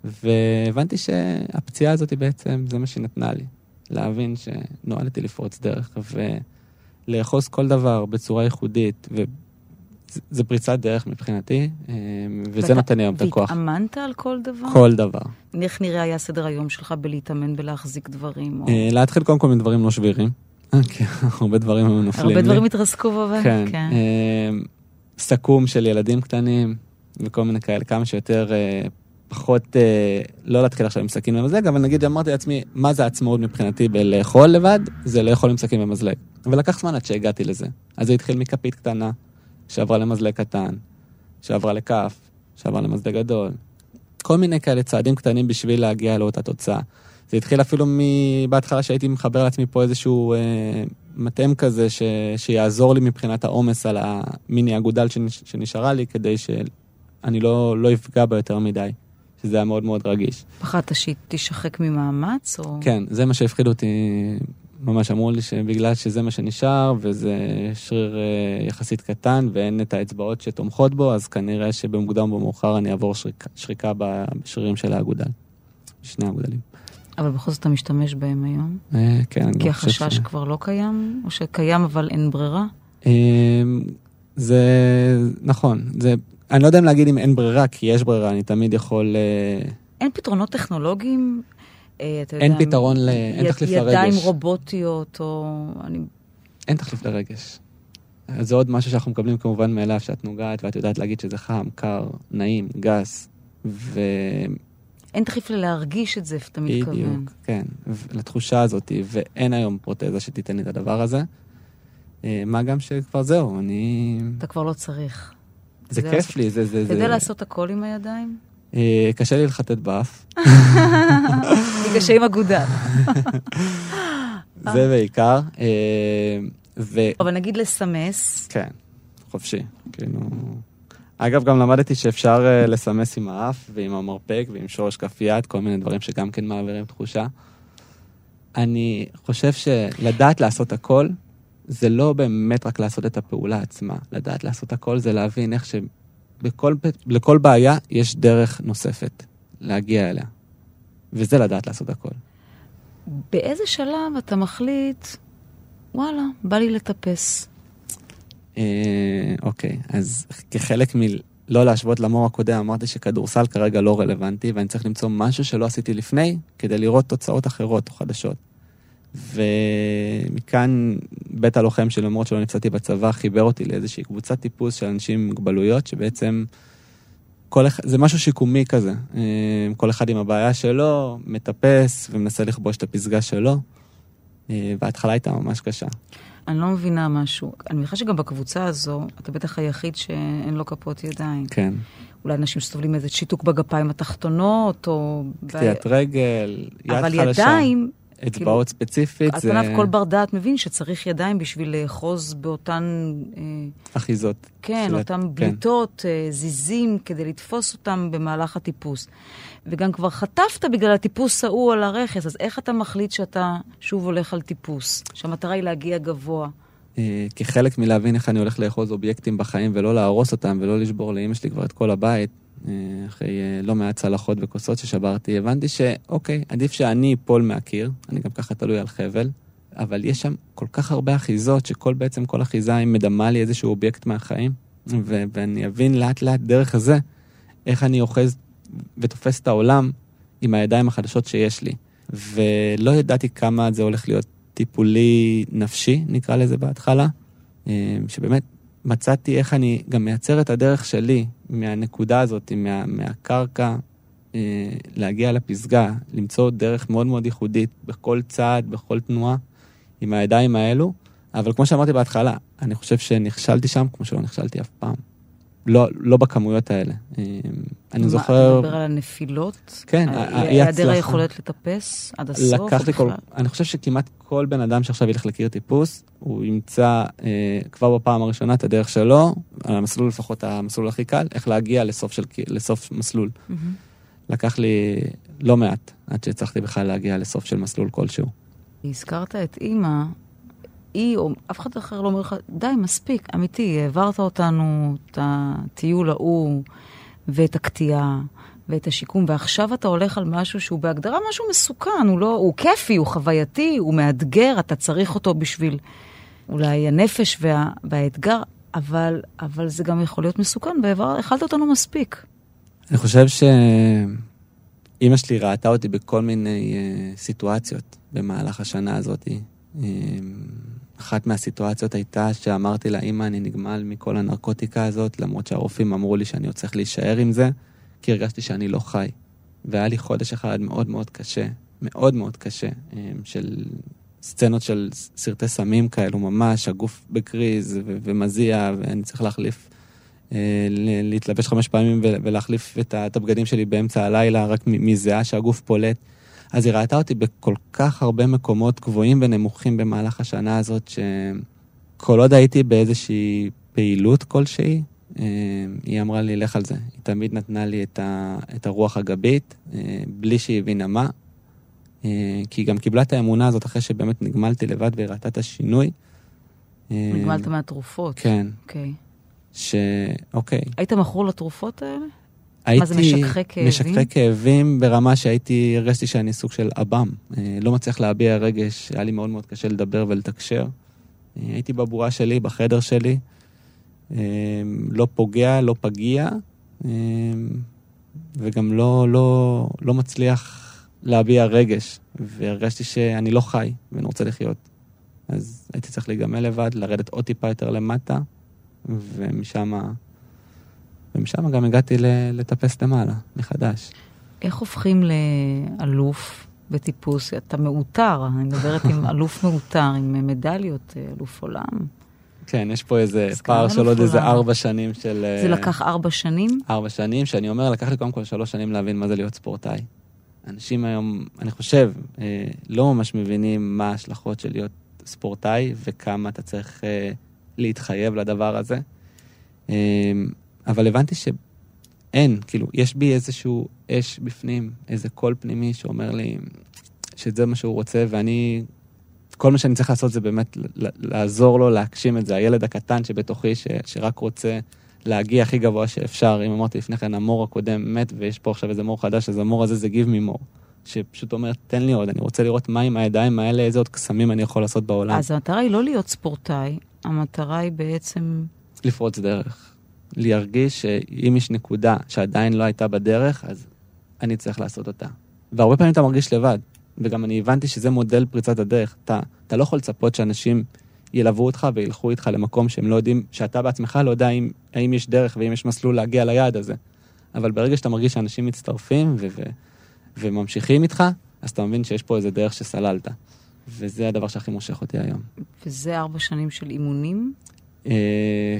והבנתי שהפציעה הזאת בעצם, זה מה שהיא נתנה לי. להבין שנוהלתי לפרוץ דרך, ולאחוז כל דבר בצורה ייחודית, וזה פריצת דרך מבחינתי, אה, וזה נותן לי היום את הכוח. והתאמנת על כל דבר? כל דבר. איך נראה היה סדר היום שלך בלהתאמן בלהחזיק דברים? או- אה, להתחיל קודם כל מדברים לא שבירים. אה, כי הרבה דברים היו נופלים לי. הרבה דברים התרסקו בבית? כן. אה, סכו"ם של ילדים קטנים וכל מיני כאלה, כמה שיותר פחות, אה, לא להתחיל עכשיו עם סכין ומזלג, אבל נגיד אמרתי לעצמי, מה זה העצמאות מבחינתי בלאכול לבד? זה לאכול עם סכין ומזלג. ולקח זמן עד שהגעתי לזה. אז זה התחיל מכפית קטנה, שעברה למזלג קטן, שעברה לכף, שעברה למזלג גדול. כל מיני כאלה צעדים קטנים בשביל להגיע לאותה תוצאה. זה התחיל אפילו בהתחלה שהייתי מחבר לעצמי פה איזשהו אה, מטעם כזה ש, שיעזור לי מבחינת העומס על המיני אגודל שנש, שנשארה לי, כדי שאני לא, לא אפגע בה יותר מדי, שזה היה מאוד מאוד רגיש. פחדת שהיא תשחק ממאמץ? או... כן, זה מה שהפחיד אותי, ממש אמרו לי שבגלל שזה מה שנשאר, וזה שריר אה, יחסית קטן, ואין את האצבעות שתומכות בו, אז כנראה שבמוקדם או במאוחר אני אעבור שריק, שריקה בשרירים של האגודל, שני האגודלים. אבל בכל זאת אתה משתמש בהם היום? אה, כן, אני כי גם חושב החשש כבר לא קיים? או שקיים אבל אין ברירה? אמ, זה נכון, זה, אני לא יודע אם להגיד אם אין ברירה, כי יש ברירה, אני תמיד יכול... אה, אין פתרונות טכנולוגיים? אה, אתה יודע, אין פתרון ל- אין תחליף ידיים לרגש. רובוטיות, או... אני... אין תחליף לרגש. זה עוד משהו שאנחנו מקבלים כמובן מאליו, שאת נוגעת ואת יודעת להגיד שזה חם, קר, נעים, גס, ובדיוק, אין תחליף ללהרגיש את זה, אתה מתכוון. כן, ו- לתחושה הזאת, ואין היום פרוטזה שתיתן לי את הדבר הזה. אה, מה גם שכבר זהו, אני... אתה כבר לא צריך. זה יודע כיף לי, זה... אתה. יודע לעשות הכל עם הידיים? אה, קשה לי לחטט באף. בגלל שעם אגודל. זה בעיקר. אה, ו... אבל נגיד לסמס, כן, חופשי. כאילו... אגב, גם למדתי שאפשר אה, לסמס עם האף ועם המרפק ועם שורש כף יד, כל מיני דברים שגם כן מעבירים תחושה. אני חושב שלדעת לעשות הכל, זה לא באמת רק לעשות את הפעולה עצמה. לדעת לעשות הכל זה להבין איך שלכל בעיה יש דרך נוספת להגיע אליה. וזה לדעת לעשות הכל. באיזה שלב אתה מחליט, וואלה, בא לי לטפס. אה, אוקיי, אז כחלק מלא להשוות למור הקודם, אמרתי שכדורסל כרגע לא רלוונטי, ואני צריך למצוא משהו שלא עשיתי לפני, כדי לראות תוצאות אחרות או חדשות. ומכאן בית הלוחם שלמרות שלא נפצעתי בצבא, חיבר אותי לאיזושהי קבוצת טיפוס של אנשים עם מוגבלויות, שבעצם כל אחד, זה משהו שיקומי כזה. אה, כל אחד עם הבעיה שלו, מטפס ומנסה לכבוש את הפסגה שלו. אה, וההתחלה הייתה ממש קשה. אני לא מבינה משהו. אני מניחה שגם בקבוצה הזו, אתה בטח היחיד שאין לו כפות ידיים. כן. אולי אנשים שסובלים מאיזה שיתוק בגפיים התחתונות, או... קטיעת רגל, יד אבל חלשה. ידיים, אצבעות ספציפית, על פניו כל בר דעת מבין שצריך ידיים בשביל לאחוז באותן, אה, אחיזות. כן, של- אותן בליטות, אה, זיזים, כדי לתפוס אותם במהלך הטיפוס. וגם כבר חטפת בגלל הטיפוס ההוא על הרכס, אז איך אתה מחליט שאתה שוב הולך על טיפוס? שהמטרה היא להגיע גבוה. אה, כחלק מלהבין איך אני הולך לאחוז אובייקטים בחיים ולא להרוס אותם ולא לשבור לאימא שלי כבר את כל הבית, אחרי אה, לא מעט צלחות וכוסות ששברתי, הבנתי שאוקיי, עדיף שאני אפול מהקיר, אני גם ככה תלוי על חבל, אבל יש שם כל כך הרבה אחיזות, שכל בעצם כל אחיזה היא מדמה לי איזשהו אובייקט מהחיים, ו- ואני אבין לאט לאט דרך זה, איך אני אוחז ותופס את העולם עם הידיים החדשות שיש לי. ולא ידעתי כמה זה הולך להיות טיפולי נפשי, נקרא לזה בהתחלה, אה, שבאמת מצאתי איך אני גם מייצר את הדרך שלי מהנקודה הזאת, מה, מהקרקע, אה, להגיע לפסגה, למצוא דרך מאוד מאוד ייחודית בכל צעד, בכל תנועה, עם הידיים האלו. אבל כמו שאמרתי בהתחלה, אני חושב שנכשלתי שם כמו שלא נכשלתי אף פעם. לא, לא בכמויות האלה. אה, אני מה, זוכר... אתה מדבר על הנפילות? כן, על ה- האי היעדר הצלחה. היכולת לטפס עד הסוף? לקח לי כל... אני חושב שכמעט כל בן אדם שעכשיו ילך לקיר טיפוס, הוא ימצא אה, כבר בפעם הראשונה את הדרך שלו, על המסלול לפחות המסלול הכי קל, איך להגיע לסוף, של, לסוף מסלול. מהמם. לקח לי לא מעט עד שהצלחתי בכלל להגיע לסוף של מסלול כלשהו. הזכרת את אימא, היא או אף אחד אחר לא אומר לך, די, מספיק, אמיתי, העברת אותנו את הטיול ההוא ואת הקטיעה ואת השיקום, ועכשיו אתה הולך על משהו שהוא בהגדרה משהו מסוכן, הוא לא, הוא כיפי, הוא חווייתי, הוא מאתגר, אתה צריך אותו בשביל אולי הנפש וה, והאתגר, אבל, אבל זה גם יכול להיות מסוכן, והאכלת אותנו מספיק. אני חושב שאימא שלי ראתה אותי בכל מיני אה, סיטואציות במהלך השנה הזאת. אחת מהסיטואציות הייתה שאמרתי לה, אמא, אני נגמל מכל הנרקוטיקה הזאת, למרות שהרופאים אמרו לי שאני עוד צריך להישאר עם זה, כי הרגשתי שאני לא חי. והיה לי חודש אחד מאוד מאוד קשה, מאוד מאוד קשה, אה, של סצנות של סרטי סמים כאלו ממש, הגוף בקריז ו- ומזיע, ואני צריך להחליף אה, להתלבש חמש פעמים ולהחליף את הבגדים שלי באמצע הלילה רק מזיעה שהגוף פולט. אז היא ראתה אותי בכל כך הרבה מקומות גבוהים ונמוכים במהלך השנה הזאת, שכל עוד הייתי באיזושהי פעילות כלשהי, אה, היא אמרה לי, לך על זה. היא תמיד נתנה לי את, ה- את הרוח הגבית, אה, בלי שהיא הבינה מה. אה, כי היא גם קיבלה את האמונה הזאת אחרי שבאמת נגמלתי לבד והיא ראתה את השינוי. נגמלת מהתרופות. כן, אוקיי. שאוקיי. היית מכור לתרופות האלה? הייתי... זה, משככי כאבים? משככי כאבים ברמה שהייתי, הרגשתי שאני סוג של עב"ם. אה, לא מצליח להביע רגש, היה לי מאוד מאוד קשה לדבר ולתקשר. אה, הייתי בבועה שלי, בחדר שלי, אה, לא פוגע, לא פגיע, וגם לא, לא, לא מצליח להביע רגש. והרגשתי שאני לא חי ואני רוצה לחיות. אז הייתי צריך להיגמל לבד, לרדת עוד טיפה יותר למטה, ומשם... ומשם גם הגעתי לטפס למעלה, מחדש. איך הופכים לאלוף בטיפוס? אתה מעוטר, אני מדברת עם אלוף מעוטר, עם מדליות, אלוף עולם. כן, יש פה איזה פער של עוד איזה? ארבע שנים של... זה אה, לקח ארבע שנים? ארבע שנים, שאני אומר, לקח לי קודם כל שלוש שנים להבין מה זה להיות ספורטאי. אנשים היום, אני חושב, אה, לא ממש מבינים מה ההשלכות של להיות ספורטאי וכמה אתה צריך אה, להתחייב לדבר הזה. אבל הבנתי שאין, כאילו, יש בי איזשהו אש בפנים, איזה קול פנימי שאומר לי שזה מה שהוא רוצה, ואני, כל מה שאני צריך לעשות זה באמת לעזור לו להגשים את זה. הילד הקטן שבתוכי, ש, שרק רוצה להגיע הכי גבוה שאפשר. אם אמרתי לפני כן, המור הקודם מת, ויש פה עכשיו איזה מור חדש, אז המור הזה זה me more. שפשוט אומר, תן לי עוד, אני רוצה לראות מה עם הידיים האלה, איזה עוד קסמים אני יכול לעשות בעולם. אז המטרה היא לא להיות ספורטאי, המטרה היא בעצם... לפרוץ דרך. להרגיש שאם יש נקודה שעדיין לא הייתה בדרך, אז אני צריך לעשות אותה. והרבה פעמים אתה מרגיש לבד, וגם אני הבנתי שזה מודל פריצת הדרך. אתה, אתה לא יכול לצפות שאנשים ילוו אותך וילכו איתך למקום שהם לא יודעים, שאתה בעצמך לא יודע אם, האם יש דרך ואם יש מסלול להגיע ליעד הזה. אבל ברגע שאתה מרגיש שאנשים מצטרפים ו- ו- וממשיכים איתך, אז אתה מבין שיש פה איזה דרך שסללת. וזה הדבר שהכי מושך אותי היום. וזה ארבע שנים של אימונים? אה,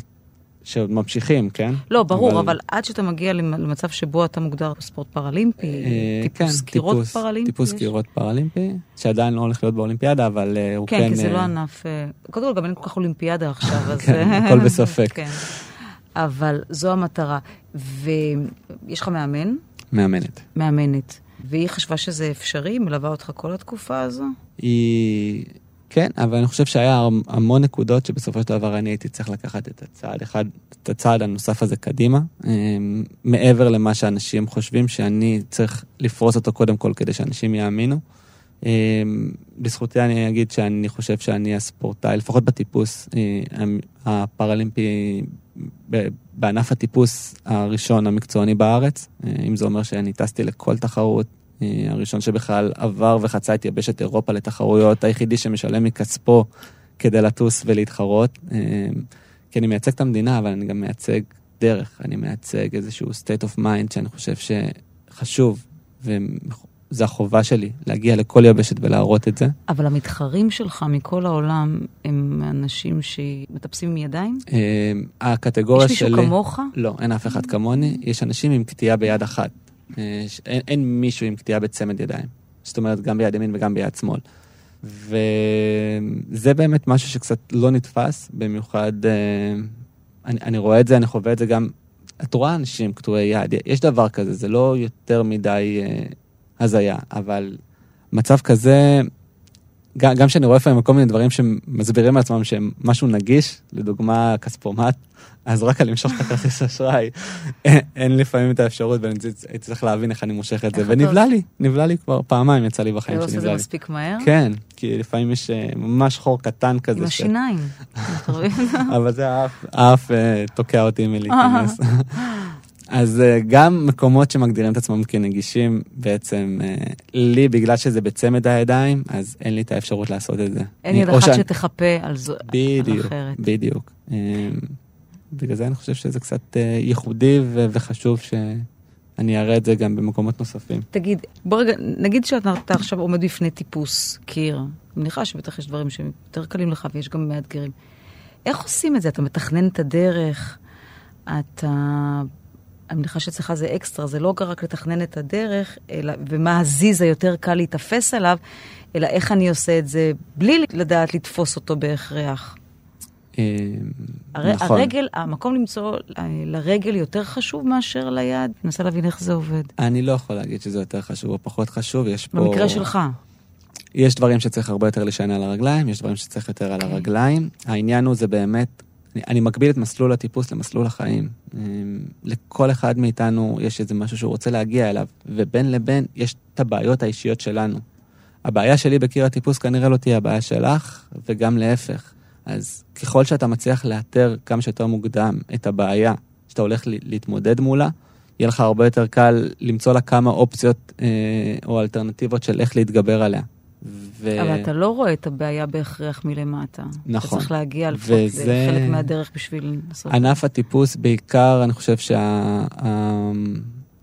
שעוד ממשיכים, כן? לא, ברור, אבל, אבל עד שאתה מגיע למ- למצב שבו אתה מוגדר ספורט פראלימפי, אה, טיפוס כן, קירות טיפוס- פראלימפי? טיפוס יש? קירות פראלימפי, שעדיין לא הולך להיות באולימפיאדה, אבל אה, הוא כן... כן, כי זה אה, לא ענף... אה, קודם כל, גם אין כל כך אולימפיאדה עכשיו, אז... כן, הכל בספק. כן. אבל זו המטרה. ויש לך מאמן, מאמנת. מאמנת, והיא חשבה שזה אפשרי, מלווה אותך כל התקופה הזו? היא... כן, אבל אני חושב שהיה המון נקודות שבסופו של דבר אני הייתי צריך לקחת את הצעד אחד, את הצעד הנוסף הזה קדימה, אה, מעבר למה שאנשים חושבים שאני צריך לפרוס אותו קודם כל כדי שאנשים יאמינו. אה, בזכותי אני אגיד שאני חושב שאני הספורטאי, לפחות בטיפוס אה, הפראלימפי, בענף הטיפוס הראשון המקצועני בארץ, אה, אם זה אומר שאני טסתי לכל תחרות, הראשון שבכלל עבר וחצה את יבשת אירופה לתחרויות, היחידי שמשלם מכספו כדי לטוס ולהתחרות. אה, כי אני מייצג את המדינה, אבל אני גם מייצג דרך, אני מייצג איזשהו state of mind שאני חושב שחשוב, וזו החובה שלי, להגיע לכל יבשת ולהראות את זה. אבל המתחרים שלך מכל העולם הם אנשים שמטפסים עם ידיים? אה, הקטגוריה יש שלי... מישהו כמוך? לא, אין אף אחד כמוני. יש אנשים עם קטיעה ביד אחת. אה, אין, אין מישהו עם קטיעה בצמד ידיים. זאת אומרת, גם ביד ימין וגם ביד שמאל. וזה באמת משהו שקצת לא נתפס, במיוחד, אה, אני, אני רואה את זה, אני חווה את זה גם, את רואה אנשים קטועי יד, יש דבר כזה, זה לא יותר מדי אה, הזיה, אבל מצב כזה, גם כשאני רואה לפעמים כל מיני דברים שמסבירים לעצמם שהם משהו נגיש, לדוגמה כספומט, אז רק על למשוך את הכרטיס אשראי, אין, לפעמים את האפשרות ואני צריך- להבין איך אני מושך את זה, ונבלע? לי, נבלע לי כבר פעמיים יצא לי בחיים זה שנבלע לי. מספיק מהר? כן, כי לפעמים יש אה, ממש חור קטן כזה. עם השיניים. אבל זה האף, האף אה, תוקע אותי מלהיכנס. אז אה, גם מקומות שמגדירים את עצמם כנגישים, בעצם אה, לי, בגלל שזה בצמד הידיים, אז אין לי את האפשרות לעשות את זה. אין יד אחת שאני- שתחפה על זו- בדיוק, אחרת. בדיוק. אה, בגלל זה אני חושב שזה קצת ייחודי וחשוב שאני אראה את זה גם במקומות נוספים. תגיד, בוא רגע, נגיד שאתה אתה עכשיו עומד בפני טיפוס קיר, אני מניחה שבטח יש דברים שהם יותר קלים לך ויש גם מאתגרים. איך עושים את זה? אתה מתכנן את הדרך, אתה... אני מניחה שאצלך זה אקסטרה, זה לא רק לתכנן את הדרך, אלא, ומה הזיז היותר קל להיתפס עליו, אלא איך אני עושה את זה בלי לדעת לתפוס אותו בהכרח. אה, הר... נכון. הרגל, המקום למצוא אה, לרגל יותר חשוב מאשר ליד? מנסה להבין איך זה עובד. אני לא יכול להגיד שזה יותר חשוב או פחות חשוב, יש פה... במקרה שלך. יש דברים שצריך הרבה יותר להישען על הרגליים, יש דברים שצריך יותר על אוקיי. הרגליים. העניין הוא זה באמת, אני, אני מקביל את מסלול הטיפוס למסלול החיים. אמ, לכל אחד מאיתנו יש איזה משהו שהוא רוצה להגיע אליו, ובין לבין יש את הבעיות האישיות שלנו. הבעיה שלי בקיר הטיפוס כנראה לא תהיה הבעיה שלך, וגם להפך. אז ככל שאתה מצליח לאתר כמה שיותר מוקדם את הבעיה שאתה הולך להתמודד מולה, יהיה לך הרבה יותר קל למצוא לה כמה אופציות אה, או אלטרנטיבות של איך להתגבר עליה. ו... אבל אתה לא רואה את הבעיה בהכרח מלמטה. אתה נכון. צריך להגיע לפחות וזה- לחלק מהדרך בשביל לעשות... ענף הטיפוס בעיקר, אני חושב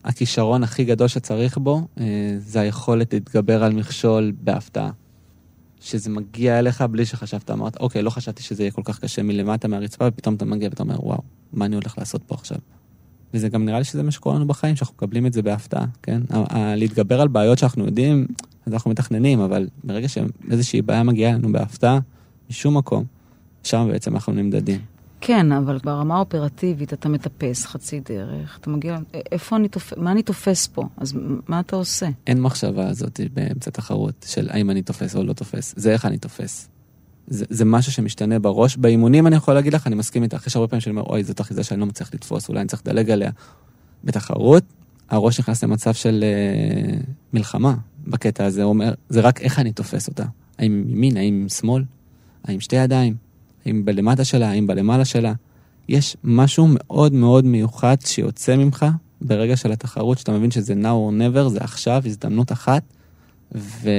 שהכישרון הכי גדול שצריך בו, אה, זה היכולת להתגבר על מכשול בהפתעה. שזה מגיע אליך בלי שחשבת, אמרת, אוקיי, לא חשבתי שזה יהיה כל כך קשה מלמטה מהרצפה, ופתאום אתה מגיע ואתה אומר, וואו, מה אני הולך לעשות פה עכשיו? וזה גם נראה לי שזה מה שקורה לנו בחיים, שאנחנו מקבלים את זה בהפתעה, כן? להתגבר על בעיות שאנחנו יודעים, אז אנחנו מתכננים, אבל ברגע שאיזושהי בעיה מגיעה לנו בהפתעה, משום מקום, שם בעצם אנחנו נמדדים. כן, אבל ברמה האופרטיבית אתה מטפס חצי דרך, אתה מגיע, איפה אני תופס, מה אני תופס פה? אז מה אתה עושה? אין מחשבה הזאת באמצע תחרות של האם אני תופס או לא תופס, זה איך אני תופס. זה, זה משהו שמשתנה בראש. באימונים אני יכול להגיד לך, אני מסכים איתך, יש הרבה פעמים שאני אומר, אוי, זאת אחיזה שאני לא מצליח לתפוס, אולי אני צריך לדלג עליה. בתחרות, הראש נכנס למצב של uh, מלחמה בקטע הזה, אומר, זה רק איך אני תופס אותה. האם ימין, האם שמאל, האם שתי ידיים, האם בלמטה שלה, האם בלמעלה שלה. יש משהו מאוד מאוד מיוחד שיוצא ממך ברגע של התחרות, שאתה מבין שזה now or never, זה עכשיו, הזדמנות אחת, ואני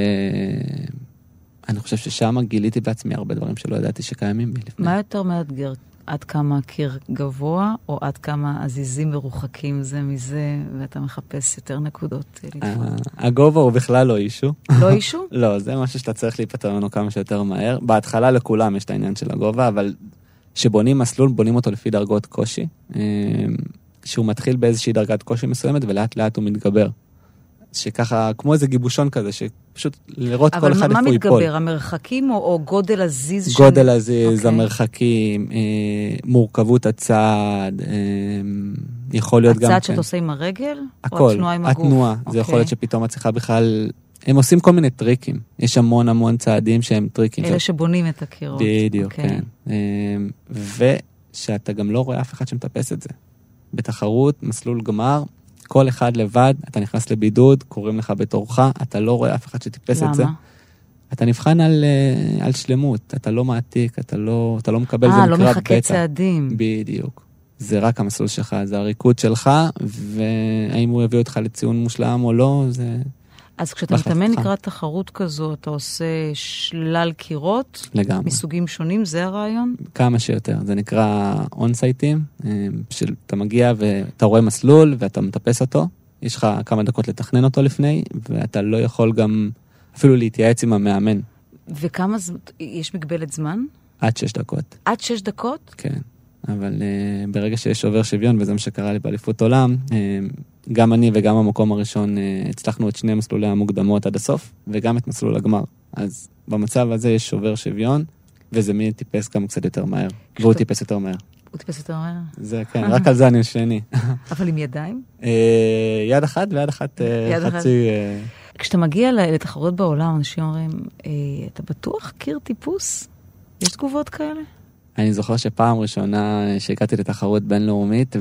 חושב ששם גיליתי בעצמי הרבה דברים שלא ידעתי שקיימים בי לפני. מה יותר מאתגר? עד כמה הקיר גבוה, או עד כמה הזיזים מרוחקים זה מזה, ואתה מחפש יותר נקודות לתפוס? הגובה הוא בכלל לא אישו. לא אישו? לא, זה משהו שאתה צריך להיפטר ממנו כמה שיותר מהר. בהתחלה לכולם יש את העניין של הגובה, אבל כשבונים מסלול, בונים אותו לפי דרגות קושי, אה, שהוא מתחיל באיזושהי דרגת קושי מסוימת, ולאט לאט הוא מתגבר. שככה, כמו איזה גיבושון כזה, שפשוט לראות כל אחד איפה אבל מה הוא ייפול. מתגבר, המרחקים או, או גודל הזיז? גודל שאני- הזיז, אוקיי. המרחקים, אה, מורכבות הצעד, אה, יכול להיות גם הצעד כן. שאתה עושה עם הרגל? או הכל, התנועה עם הגוף? התנועה. זה יכול אוקיי. להיות שפתאום את צריכה בכלל... הם עושים כל מיני טריקים. יש המון המון צעדים שהם טריקים. אלה שבונים את הקירות. בדיוק, אוקיי. כן. אמ, ושאתה גם לא רואה אף אחד שמטפס את זה. בתחרות, מסלול גמר, כל אחד לבד, אתה נכנס לבידוד, קוראים לך בתורך, אתה לא רואה אף אחד שטיפס את זה. למה? אתה נבחן על, אה, על שלמות, אתה לא מעתיק, אתה לא, אתה לא מקבל, אה, זה לא נקרא מחכה בטא. צעדים. בדיוק. זה רק המסלול שלך, זה הריקוד שלך, והאם הוא יביא אותך לציון מושלם או לא, זה אז כשאתה. מתאמן לקראת תחרות כזו, אתה עושה שלל קירות לגמרי. מסוגים שונים, זה הרעיון? כמה שיותר. זה נקרא אונסייטים, שאתה מגיע ואתה רואה מסלול ואתה מטפס אותו, יש לך כמה דקות לתכנן אותו לפני, ואתה לא יכול גם אפילו להתייעץ עם המאמן וכמה זמן, יש מגבלת זמן? עד שש דקות, עד שש דקות? כן. אבל uh, ברגע שיש שובר שוויון, וזה מה שקרה לי באליפות עולם, uh, גם אני וגם המקום הראשון uh, הצלחנו את שני מסלולי המוקדמות עד הסוף, וגם את מסלול הגמר. אז במצב הזה יש שובר שוויון, וזה מי טיפס גם קצת יותר מהר, והוא טיפס יותר מהר. הוא טיפס יותר מהר. זה כן, רק על זה אני שני. אבל עם ידיים? אה, יד אחת ויד אחת אה. חצי... אה, כשאתה מגיע ל- לתחרויות בעולם, אנשים אומרים, אה, אתה בטוח קיר טיפוס? יש תגובות כאלה? אני זוכר שפעם ראשונה שהגעתי לתחרות בינלאומית,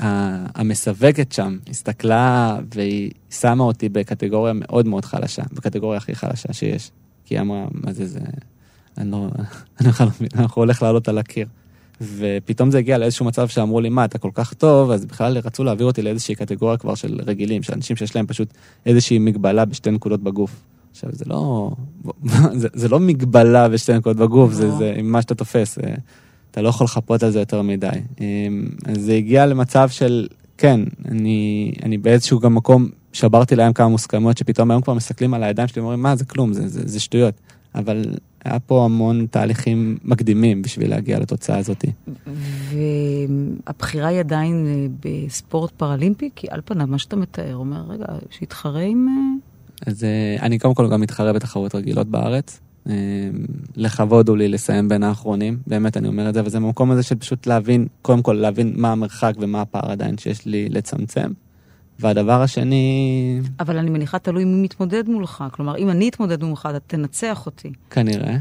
והמסווגת שם הסתכלה והיא שמה אותי בקטגוריה מאוד מאוד חלשה, בקטגוריה הכי חלשה שיש. כי היא אמרה, מה זה זה, אני לא, אני בכלל לא מבין, אנחנו הולך לעלות על הקיר. ופתאום זה הגיע לאיזשהו מצב שאמרו לי, מה, אתה כל כך טוב, אז בכלל רצו להעביר אותי לאיזושהי קטגוריה כבר של רגילים, של אנשים שיש להם פשוט איזושהי מגבלה בשתי נקודות בגוף. עכשיו, זה לא, זה, זה לא מגבלה בשתי נקודות בגוף, זה, לא. זה עם מה שאתה תופס, אתה לא יכול לחפות על זה יותר מדי. אה, אז זה הגיע למצב של, כן, אני, אני באיזשהו גם מקום שברתי להם כמה מוסכמות, שפתאום היום כבר מסתכלים על הידיים שלי ואומרים, מה, זה כלום, זה, זה, זה שטויות. אבל היה פה המון תהליכים מקדימים בשביל להגיע לתוצאה הזאת. והבחירה היא עדיין אה, בספורט פראלימפי? כי על פניו, מה שאתה מתאר, אומר, רגע, שיתחרה עם... אה, אז אה, אני קודם כל גם מתחרה בתחרויות רגילות בארץ. אה, לכבוד הוא לי לסיים בין האחרונים, באמת אני אומר את זה, וזה במקום הזה של פשוט להבין, קודם כל להבין מה המרחק ומה הפער עדיין שיש לי לצמצם. והדבר השני, אבל אני מניחה תלוי מי מתמודד מולך. כלומר, אם אני אתמודד מולך, אתה תנצח אותי. כנראה,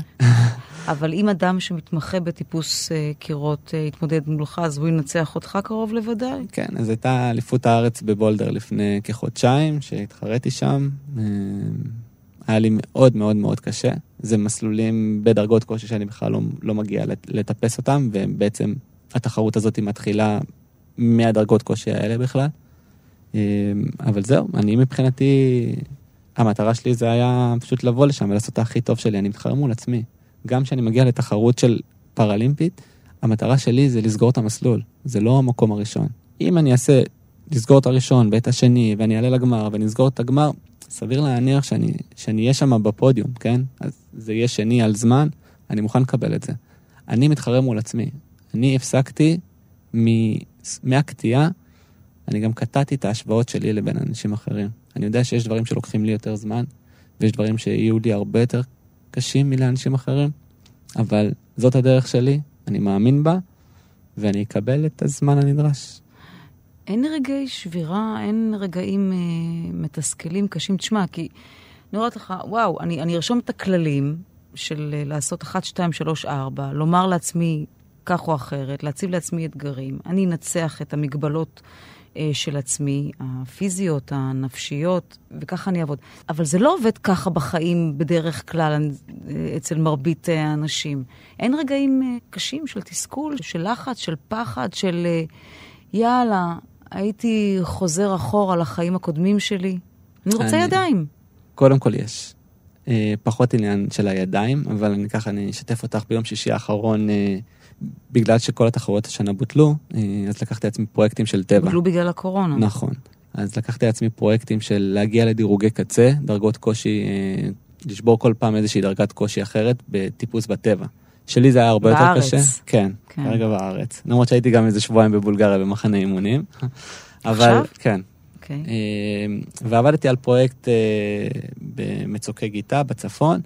אבל אם אדם שמתמחה בטיפוס אה, קירות אה, יתמודד מולך, אז הוא ינצח אותך קרוב לוודאי. כן, אז הייתה אליפות הארץ בבולדר לפני כחודשיים, שהתחרתי שם. אה, היה לי מאוד מאוד מאוד קשה. זה מסלולים בדרגות קושי שאני בכלל לא, לא מגיע לט- לטפס אותם, ובעצם התחרות הזאת מתחילה מהדרגות קושי האלה בכלל. אה, אבל זהו, אני מבחינתי, המטרה שלי זה היה פשוט לבוא לשם ולעשות את הכי טוב שלי, אני מתחרה מול עצמי. גם כשאני מגיע לתחרות של פראלימפית, המטרה שלי זה לסגור את המסלול, זה לא המקום הראשון. אם אני אעשה, לסגור את הראשון ואת השני, ואני אעלה לגמר ונסגור את הגמר, סביר להניח שאני, אהיה שם בפודיום, כן? אז זה יהיה שני על זמן, אני מוכן לקבל את זה. אני מתחרה מול עצמי. אני הפסקתי מ- מהקטיעה, אני גם קטעתי את ההשוואות שלי לבין אנשים אחרים. אני יודע שיש דברים שלוקחים לי יותר זמן, ויש דברים שיהיו לי הרבה יותר קשים מלאנשים אחרים, אבל זאת הדרך שלי, אני מאמין בה, ואני אקבל את הזמן הנדרש. אין רגעי שבירה, אין רגעים אה, מתסכלים, קשים. תשמע, כי אני אומרת לך, וואו, אני, אני ארשום את הכללים של אה, לעשות 1, 2, 3, 4, לומר לעצמי כך או אחרת, להציב לעצמי אתגרים. אני אנצח את המגבלות אה, של עצמי, הפיזיות, הנפשיות, וככה אני אעבוד. אבל זה לא עובד ככה בחיים בדרך כלל אה, אצל מרבית אה, האנשים. אין רגעים אה, קשים של תסכול, של לחץ, של פחד, של אה, יאללה, הייתי חוזר אחורה לחיים הקודמים שלי. אני רוצה אני- ידיים. קודם כל יש. אה, פחות עניין של הידיים, אבל אני ככה, אני אשתף אותך ביום שישי האחרון, אה, בגלל שכל התחרויות השנה בוטלו, אה, אז לקחתי לעצמי פרויקטים של טבע. בוטלו בגלל הקורונה. נכון. אז לקחתי לעצמי פרויקטים של להגיע לדירוגי קצה, דרגות קושי, אה, לשבור כל פעם איזושהי דרגת קושי אחרת בטיפוס בטבע. שלי זה היה הרבה יותר בארץ. קשה. כן, כן. כרגע בארץ. למרות שהייתי גם איזה שבועיים בבולגריה במחנה אימונים. אבל, עכשיו? כן. אוקיי. אה, ועבדתי על פרויקט אה, במצוקי גיטה בצפון,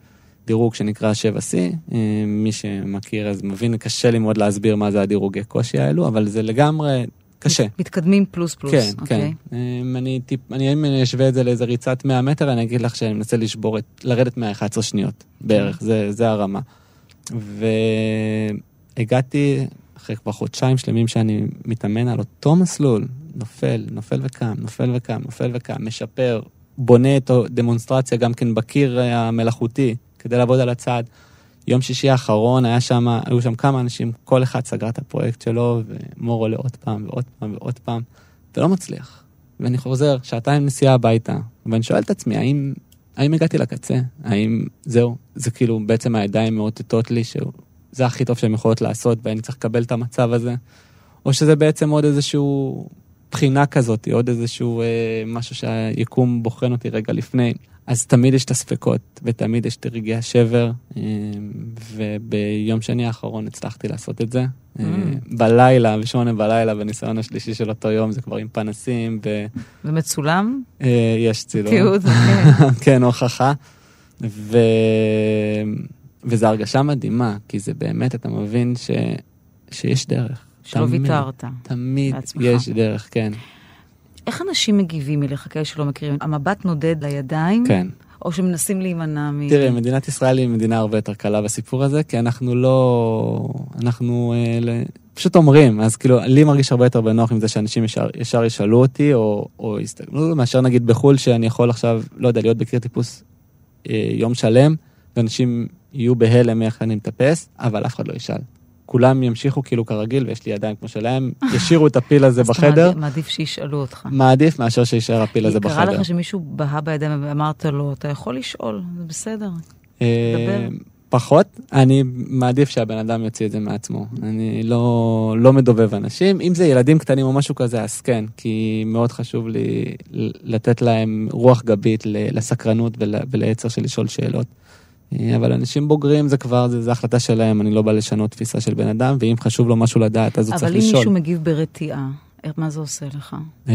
דירוג שנקרא 7C, אה, מי שמכיר אז מבין, קשה לי מאוד להסביר מה זה הדירוגי קושי האלו, אבל זה לגמרי קשה. מתקדמים פלוס פלוס. כן, אוקיי. כן. אה, אני, טיפ, אני, אם אני אשווה את זה לאיזה ריצת 100 מטר, אני אגיד לך שאני מנסה לשבור את, לרדת מה-11 שניות בערך, זה, זה הרמה. והגעתי, אחרי כבר חודשיים שלמים שאני מתאמן על אותו מסלול, נופל, נופל וקם, נופל וקם, נופל וקם, משפר, בונה את הדמונסטרציה גם כן בקיר אה, המלאכותי, כדי לעבוד על הצד. יום שישי האחרון היה שם, היו שם כמה אנשים, כל אחד סגר את הפרויקט שלו, ומור עולה עוד פעם ועוד פעם ועוד פעם, ולא מצליח. ואני חוזר שעתיים נסיעה הביתה, ואני שואל את עצמי, האם, האם הגעתי לקצה? האם זהו, זה כאילו בעצם הידיים מאותתות לי שזה הכי טוב שהן יכולות לעשות, ואני צריך לקבל את המצב הזה? או שזה בעצם עוד איזשהו בחינה כזאת, עוד איזשהו אה, משהו שהיקום בוחן אותי רגע לפני. אז תמיד יש את הספקות, ותמיד יש את רגעי השבר, אה, וביום שני האחרון הצלחתי לעשות את זה. אה, בלילה, בשמונה בלילה, בניסיון השלישי של אותו יום, זה כבר עם פנסים, ומצולם? ויש צילום. תיעוד, כן. כן, הוכחה. ו... וזו הרגשה מדהימה, כי זה באמת, אתה מבין ש... שיש דרך. שלא תמיד, ויתרת. תמיד לעצמך. יש דרך, כן. איך אנשים מגיבים אליך, כאלה שלא מכירים? המבט נודד לידיים? כן. או שמנסים להימנע מ... תראה, מדינת ישראל היא מדינה הרבה יותר קלה בסיפור הזה, כי אנחנו לא... אנחנו אה, ל... פשוט אומרים, אז כאילו, לי מרגיש הרבה יותר בנוח עם זה שאנשים ישר, ישר ישאלו אותי, או, או יסתכלו, מאשר נגיד בחו"ל, שאני יכול עכשיו, לא יודע, להיות בקיר טיפוס אה, יום שלם, ואנשים יהיו בהלם איך אני מטפס, אבל אף אחד לא ישאל. כולם ימשיכו כאילו כרגיל, ויש לי ידיים כמו שלהם, ישאירו את הפיל הזה אז אתה בחדר, מעדיף- שישאלו אותך. מעדיף מאשר שיישאר הפיל הזה קרה בחדר. לך שמישהו בהה בידיים ואמרת לו, אתה יכול לשאול, זה בסדר. אה, דבר. פחות, אני מעדיף שהבן אדם יוציא את זה מעצמו. אני לא, לא מדובב אנשים. אם זה ילדים קטנים או משהו כזה, אז כן, כי מאוד חשוב לי לתת להם רוח גבית לסקרנות ול- וליצר של לשאול שאלות. אבל אנשים בוגרים זה כבר, זה, זה החלטה שלהם, אני לא בא לשנות תפיסה של בן אדם, ואם חשוב לו משהו לדעת, אז הוא אבל צריך אם לשאול. מישהו מגיב ברתיעה, מה זה עושה לך? אה,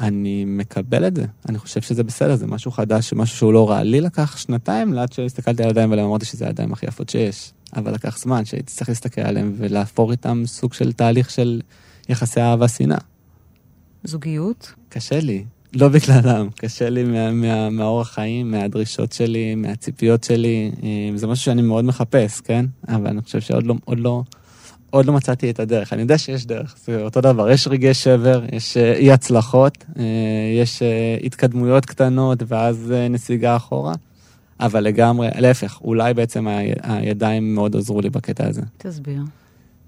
אני מקבל את זה, אני חושב שזה בסדר, זה משהו חדש, משהו שהוא לא רע. לי לקח שנתיים עד שהסתכלתי על הידיים האלה, אמרתי שזה הידיים הכי יפות שיש. אבל לקח זמן שהייתי צריך להסתכל עליהם ולהפור איתם סוג של תהליך של יחסי אהבה שנאה. זוגיות? קשה לי, לא בגללם, קשה לי מה, מה, מהאורח חיים, מהדרישות שלי, מהציפיות שלי. אה, זה משהו שאני מאוד מחפש, כן? אבל אני חושב שעוד לא, עוד לא, עוד לא מצאתי את הדרך. אני יודע שיש דרך, זה אותו דבר. יש רגעי שבר, יש אה, אי הצלחות, אה, יש התקדמויות קטנות ואז נסיגה אחורה. אבל לגמרי, להפך, אולי בעצם הידיים מאוד עזרו לי בקטע הזה. תסביר.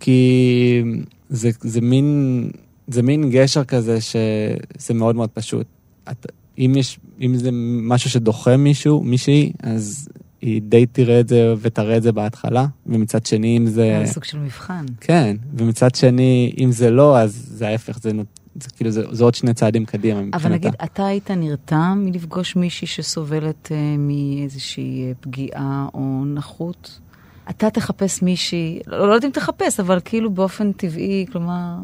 כי זה, זה מין, זה מין גשר כזה שזה מאוד מאוד פשוט. את, אם יש, אם זה משהו שדוחה מישהו, מישהי, אז היא די תראה את זה ותראה את זה בהתחלה, ומצד שני אם זה... זה סוג של מבחן. כן, ומצד שני, אם זה לא, אז זה ההפך, זה, זה כאילו, זה, זה עוד שני צעדים קדימה מבחינתה. אבל נגיד, אתה היית נרתם מלפגוש מישהי שסובלת אה, מאיזושהי אה, פגיעה או נכות? אתה תחפש מישהי, לא, לא יודעת אם תחפש, אבל כאילו באופן טבעי, כלומר,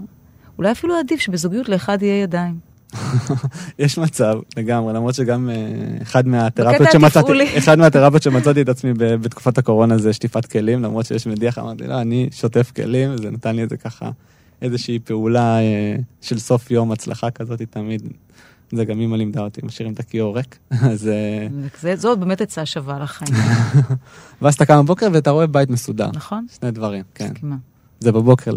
אולי אפילו עדיף שבזוגיות לאחד יהיה ידיים. יש מצב, לגמרי, למרות שגם אה, אחד מהתרפיות שמצאתי. אחד מהתרפיות שמצאתי את עצמי בתקופת הקורונה זה שטיפת כלים, למרות שיש מדיח, אמרתי, לא, אני שוטף כלים, זה נתן לי איזה ככה, איזושהי פעולה אה, של סוף יום, הצלחה כזאת תמיד. זה גם אמא לימדה אותי, משאירים את הכיור ריק. אז... אה, זה- זאת באמת עצה שווה לחיים, ואז אתה קם בבוקר ואתה רואה בית מסודר. נכון? שני דברים, כן. מסכימה. זה בבוקר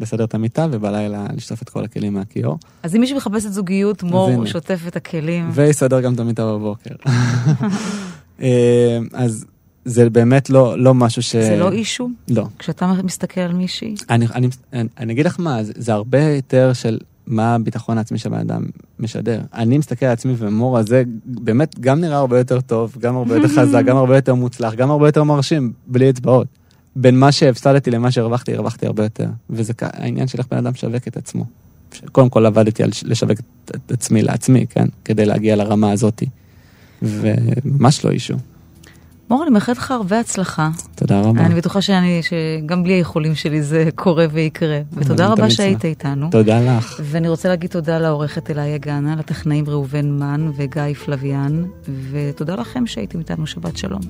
לסדר את המיטה ובלילה לשטוף את כל הכלים מהכיור. אז אם מישהו מחפש את זוגיות, מור הנה. שוטף את הכלים. ויסדר גם את המיטה בבוקר. אה, אז זה באמת לא, לא משהו ש... זה לא אישו? לא. כשאתה מסתכל על מישהי? אני, אני, אני, אני אגיד לך מה, זה, זה הרבה יותר של מה הביטחון העצמי שהבן אדם משדר. אני מסתכל על עצמי ומור הזה באמת גם נראה הרבה יותר טוב, גם הרבה יותר חזק, גם הרבה יותר מוצלח, גם הרבה יותר מרשים, בלי אצבעות. בין מה שהפסדתי למה שהרווחתי, הרווחתי הרבה יותר. וזה העניין של איך בן אדם משווק את עצמו. קודם כל עבדתי על לשווק את, את עצמי לעצמי, כן? כדי להגיע לרמה הזאתי. וממש לא אישו. מור, אני מאחלת לך הרבה הצלחה. תודה רבה. אני בטוחה שאני, שגם בלי האיחולים שלי זה קורה ויקרה. ותודה רבה שהיית. איתנו. תודה לך. ואני רוצה להגיד תודה לעורכת אליה גאנה, לטכנאים ראובן מן וגיא פלוויאן, ותודה לכם שהייתם איתנו, שבת שלום.